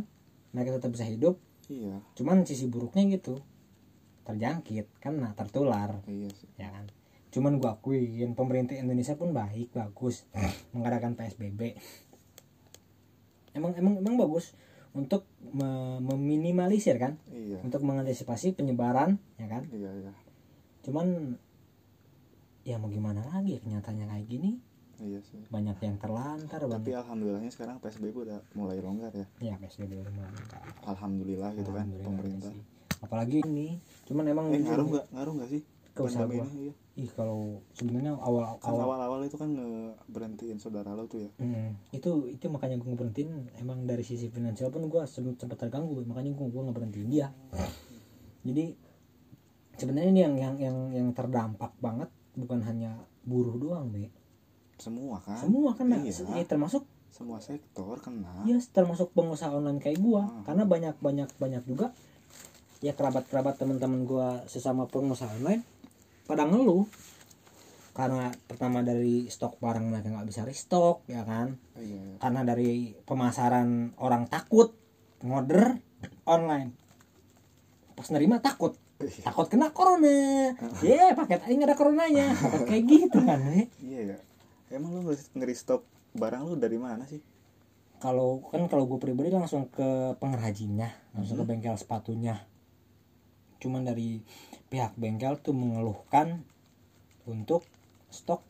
Mereka tetap bisa hidup. Iya. cuman sisi buruknya gitu. Terjangkit kan? Nah tertular. Iya sih. ya kan? Cuman gua akuin pemerintah Indonesia pun baik bagus. Mengadakan PSBB emang emang emang bagus untuk me- meminimalisir kan? Iya. untuk mengantisipasi penyebaran ya kan? Iya, iya. Cuman ya mau gimana lagi ya kenyataannya kayak gini Iya sih. banyak yang terlantar Tapi banyak alhamdulillahnya sekarang PSBB udah mulai longgar ya. ya PSBB udah mulai. Alhamdulillah gitu kan pemerintah. sih. apalagi ini cuman emang Eh ngaruh nggak? Ngaruh nggak sih? Ke usaha gua. ini, iya. ih kalau sebenarnya awal Kan awal awal-awal itu kan ngeberhentiin saudara lo tuh ya. Hmm, itu itu makanya gue ngeberhentiin emang dari sisi finansial pun gue sempat terganggu makanya gue gue ngeberhentiin dia jadi sebenarnya ini yang yang yang yang terdampak banget bukan hanya buruh doang be Semua kan. semua kan Iya. ya, termasuk Semua sektor kena. ya termasuk pengusaha online kayak gue Ah. karena banyak banyak banyak juga ya kerabat kerabat teman-teman gue sesama pengusaha online pada ngeluh karena pertama dari stok barang mereka nggak bisa restock ya kan Iya, iya. karena dari pemasaran orang takut ngorder online pas nerima takut takut kena corona ya paket aja nggak ada coronanya kayak gitu kan eh. Iya ya. Emang lo nge-restock barang lu dari mana sih? kalau kan kalau gue pribadi langsung ke pengrajinnya langsung ke bengkel sepatunya cuman dari pihak bengkel tuh mengeluhkan untuk stok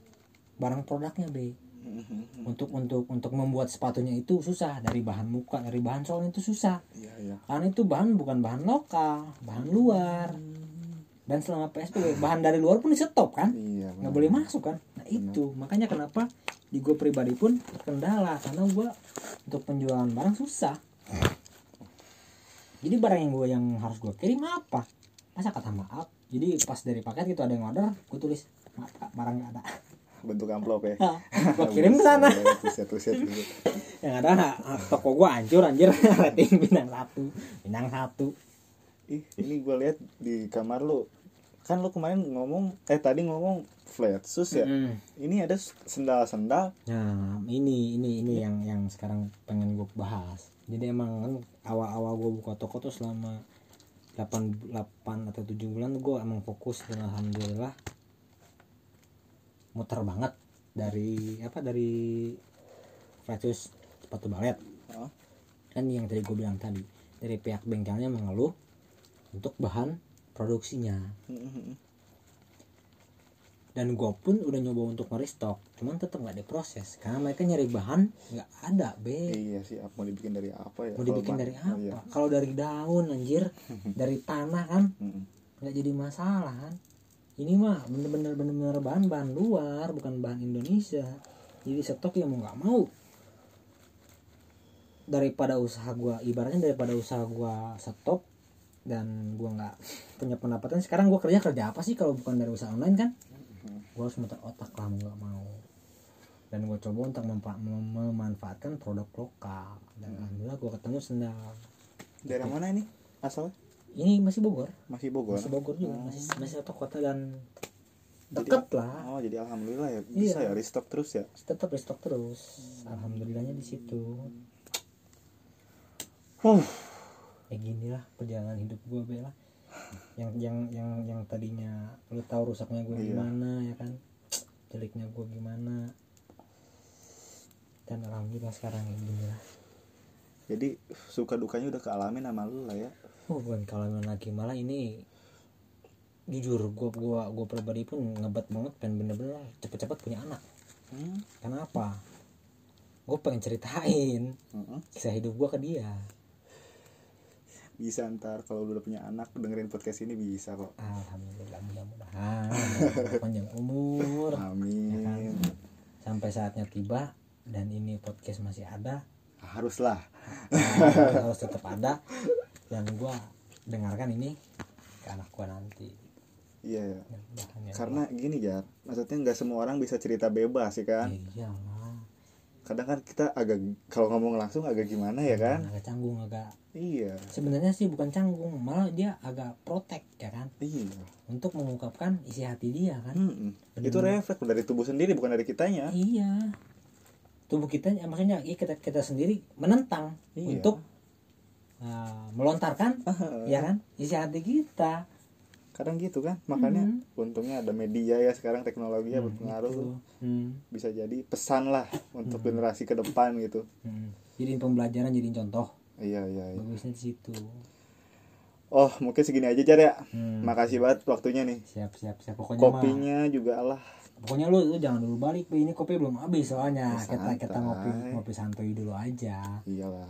barang produknya be Mhm. untuk untuk untuk membuat sepatunya itu susah. Dari bahan muka dari bahan solnya itu susah. Iya iya. karena itu bahan bukan bahan lokal bahan luar. Dan selama PSBB bahan dari luar pun di stop kan? Iya. nggak boleh masuk kan? Nah itu. Makanya kenapa di gue pribadi pun terkendala karena gue untuk penjualan barang susah. Jadi barang yang gue yang harus gue kirim apa? Masa kata maaf? Jadi pas dari paket gitu ada yang order gue tulis maaf barang nggak ada Bentuk amplop ya. gue kirim ke sana Tuset-tuset gitu. yang ada toko gue hancur anjir rating bintang satu bintang satu Ih, ini gue lihat di kamar lu. Kan lu kemarin ngomong eh tadi ngomong flat shoes ya. Mm. Ini ada sendal-sendal. Nah, ini ini ini yang yang sekarang pengen gue bahas. Jadi emang kan awal-awal gue buka toko tuh selama 8 8 atau 7 bulan gue emang fokus dan alhamdulillah muter banget dari apa dari flatus sepatu balet Oh. kan yang tadi gue bilang tadi dari pihak bengkelnya mengeluh untuk bahan produksinya dan gue pun udah nyoba untuk nge-restock cuman tetap nggak diproses karena mereka nyari bahan nggak ada be Iya sih, mau dibikin dari apa ya? mau dibikin dari apa Iya. kalau dari daun anjir dari tanah kan nggak jadi masalah kan ini mah bener-bener bener-bener bahan bahan luar bukan bahan Indonesia. Jadi stok ya mau nggak mau. Daripada usaha gua ibaratnya daripada usaha gua stop dan gua nggak punya pendapatan sekarang gua kerja kerja apa sih kalau bukan dari usaha online kan? Gua harus muter otak lah mau nggak mau. Dan gua coba untuk mempa- mem- memanfaatkan produk lokal. Dan alhamdulillah gua ketemu sendal. Daerah mana ini? Asalnya? Ini masih Bogor Masih Bogor. masih Bogor juga masih masih satu kota dan Jadi- deket lah Oh, jadi alhamdulillah ya bisa Iya. ya restock terus ya. tetap restock terus alhamdulillahnya di situ Huh. ya gini lah perjalanan hidup gue bela yang yang yang yang tadinya lu tahu rusaknya gue Iya. gimana ya kan jeleknya gue gimana dan alhamdulillah sekarang gini lah Jadi suka dukanya udah kealamin sama lu lah ya. Oh bukan. Kalau lagi malah ini jujur gua gua gua pribadi pun ngebat banget pengen bener-bener cepet-cepet punya anak. Hmm. kenapa? Gue pengen ceritain Mm-mm. kisah hidup gua ke dia. Bisa ntar kalau lu udah punya anak dengerin podcast ini bisa kok. Alhamdulillah mudah-mudahan. Panjang umur. Amin. Sampai saatnya tiba dan ini podcast masih ada. Haruslah. Nah, harus tetap ada dan gua dengarkan ini ke anak gua nanti. Iya Mudah-mudahan ya karena gini ya maksudnya nggak semua orang bisa cerita bebas sih kan? Iya lah kadang kan kita agak kalau ngomong langsung agak gimana ya kan? Agak canggung agak iya. Sebenarnya sih bukan canggung malah dia agak protek ya kan? Iya. Untuk mengungkapkan isi hati dia kan? Mm-mm. itu refleks dari tubuh sendiri bukan dari kitanya. Iya. Tubuh kita ya, maksudnya iya, kita kita sendiri menentang Iya. untuk uh, melontarkan ya kan? Isi hati kita. Kadang gitu kan makanya Hmm. untungnya ada media ya sekarang teknologi ya berpengaruh Gitu. tuh. Hmm. bisa jadi pesan lah untuk generasi ke depan gitu. Hmm. jadiin pembelajaran jadiin contoh. Iya iya, iya. bagusnya di situ. Oh mungkin segini aja jar ya. Hmm. makasih banget waktunya nih. Siap siap siap. Pokoknya mah kopinya juga lah. Pokoknya lu, lu jangan dulu balik ini kopi belum habis soalnya. Ya, kita kita ngopi ngopi santuy dulu aja. Iyalah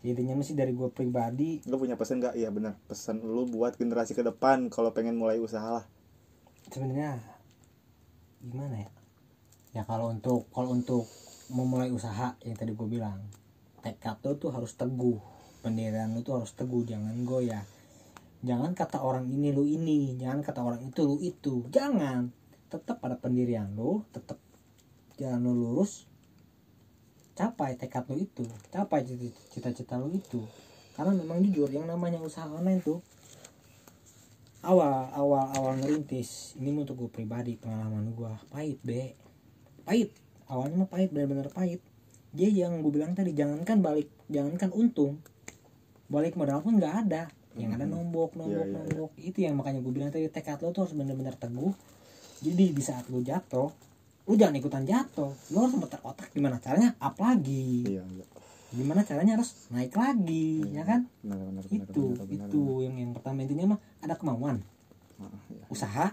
intinya masih dari gue pribadi lu punya pesan nggak? Iya benar. Pesan lu buat generasi ke depan kalau pengen mulai usaha lah. sebenarnya gimana ya? Ya kalau untuk kalau untuk memulai usaha yang tadi gue bilang tekad lo tuh harus teguh. Pendirian lu tuh harus teguh jangan goyah. Jangan kata orang ini lu ini. Jangan kata orang itu lu itu. Jangan. Tetap pada pendirian lu tetap jalan lu lurus capai tekad lu itu capai cita- cita-cita lu itu. Karena memang jujur yang namanya usaha online tuh awal awal awal ngerintis ini untuk gue pribadi pengalaman gue pahit be. Pahit. Awalnya mah pahit benar-benar pahit. Dia yang gue bilang tadi jangankan balik jangankan untung balik modal pun nggak ada. Yang ada nombok nombok Iya, iya, iya. nombok. Itu yang makanya gue bilang tadi tekad lo tuh harus benar-benar teguh. Jadi di saat lo jatuh lu jangan ikutan jatuh. Lu harus memutar otak. Gimana caranya? Up lagi. Iya iya. Gimana caranya harus naik lagi ya kan? benar benar benar itu benar, benar, itu yang yang pertama intinya mah ada kemauan. Benar. Ah, iya. usaha.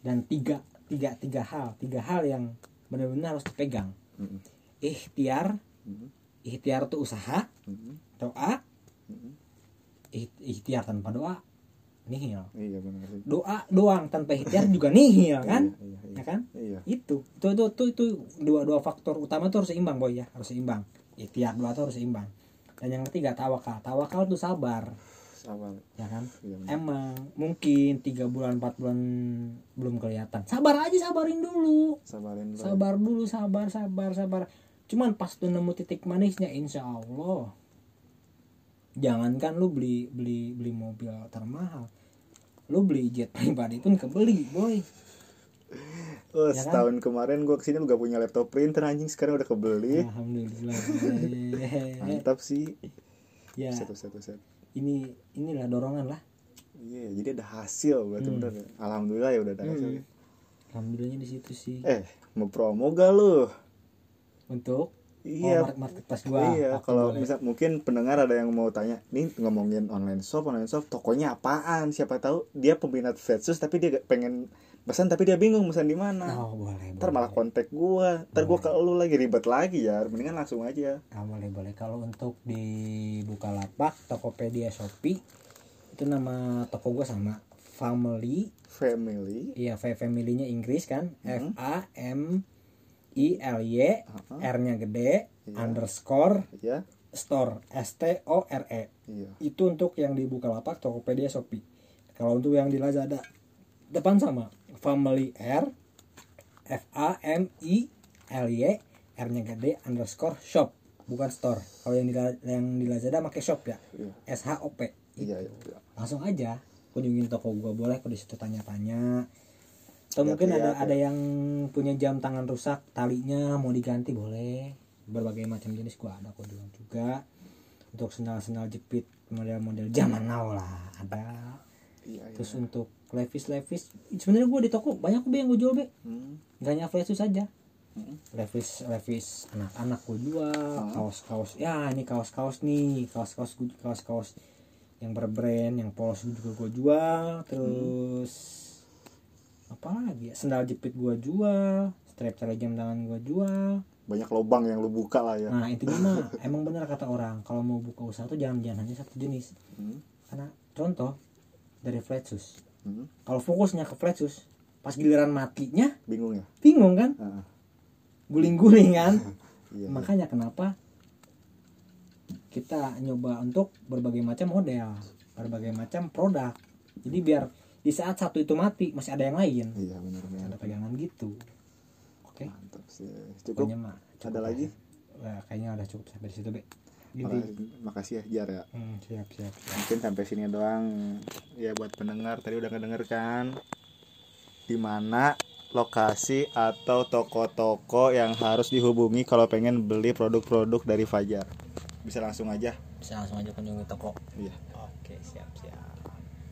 Dan tiga tiga tiga hal. Tiga hal yang benar-benar harus dipegang. Mm-mm. ikhtiar. Mm-mm. ikhtiar tuh usaha. Mm-mm. doa. Mm-mm. ikh- ikhtiar tanpa doa nihil. Iya benar. Doa doang tanpa ikhtiar juga nihil kan? iya iya, ya iya. kan? Iya. Itu. Itu itu itu, itu dua dua faktor utama tuh harus seimbang boy ya. Harus seimbang. Ikhtiar doa tuh harus seimbang. Dan yang ketiga tawakal. Tawakal tuh sabar. Sabar. Ya kan? Iya benar. emang mungkin tiga bulan empat bulan belum kelihatan. Sabar aja sabarin dulu. Sabarin bro. sabar dulu sabar sabar sabar. Cuman pas tuh nemu titik manisnya insya Allah. Jangankan lu beli beli beli mobil termahal lu beli jet pribadi pun kebeli boy Oh, Ya kan? setahun kemarin gua ke sini gak punya laptop printer anjing sekarang udah kebeli. alhamdulillah Mantap sih. ya Satu satu satu. ini inilah dorongan lah Iya, jadi ada hasil berarti Hmm. bener. ya. Alhamdulillah ya udah ada hasil. Hmm. alhamdulillahnya di situ sih Eh, mau promo gak lu? untuk Iya. oh, market marketplace gua iya, kalau boleh. misal mungkin pendengar ada yang mau tanya, nih ngomongin online shop, online shop, tokonya apaan? Siapa tahu dia peminat Vetsus tapi dia pengen pesan tapi dia bingung pesan di mana. oh boleh Ntar boleh. malah kontak gua, ntar gua ke lu lagi ribet lagi ya. Mendingan langsung aja. Ah, boleh boleh kalau untuk di Bukalapak Tokopedia Shopee itu nama toko gua sama Family Family. iya family-nya Inggris kan Mhm. F A M I L Y Heeh. R-nya gede Iya. underscore Ya, store S T O R E iya. itu untuk yang di Bukalapak Tokopedia Shopee kalau untuk yang di Lazada depan sama Family R F A M I L Y R-nya gede underscore shop bukan store kalau yang di yang di Lazada pakai shop ya Iya. S H O P Iya, iya. iya. langsung aja kunjungin toko gua boleh kok di situ tanya-tanya atau mungkin ya, ada ya. ada yang punya jam tangan rusak talinya mau diganti boleh berbagai macam jenis gua ada kok jual juga untuk sendal-sendal jepit model-model zaman now lah ada Iya, iya. terus untuk levis levis sebenarnya gua di toko banyak Be, yang gue jual be Hmm. nggak hanya levis saja Hmm. levis levis anak-anak gue jual Hmm. kaos kaos ya ini kaos kaos nih kaos kaos kaos kaos yang berbrand yang polos juga gue jual terus apa lagi ya? Sendal jepit gue jual strap tali jam tangan gue jual. Banyak lubang yang lu buka lah ya. Nah intinya mah emang benar kata orang kalau mau buka usaha tuh jangan jangan hanya satu jenis. Hmm, karena contoh dari flat shoes. Hmm. kalau fokusnya ke flat shoes pas giliran matinya bingung ya? bingung kan? Heeh. guling-guling kan? Iya. Makanya kenapa kita nyoba untuk berbagai macam model berbagai macam produk. Jadi biar di saat satu itu mati masih ada yang lain. Iya benar benar. Ada pegangan gitu. Oke. Mantap sih. Cukup. Pokoknya mah ada cukup lagi? Ya. Wah, kayaknya udah cukup sampai di situ be Gitu. Makasih, makasih ya Jar ya. Hmm, siap siap siap. Mungkin sampai sini doang. Ya buat pendengar tadi udah ngedenger kan di mana lokasi atau toko-toko yang harus dihubungi kalau pengen beli produk-produk dari Fajar? Bisa langsung aja. Bisa langsung aja kunjungi toko. Iya. Oke siap siap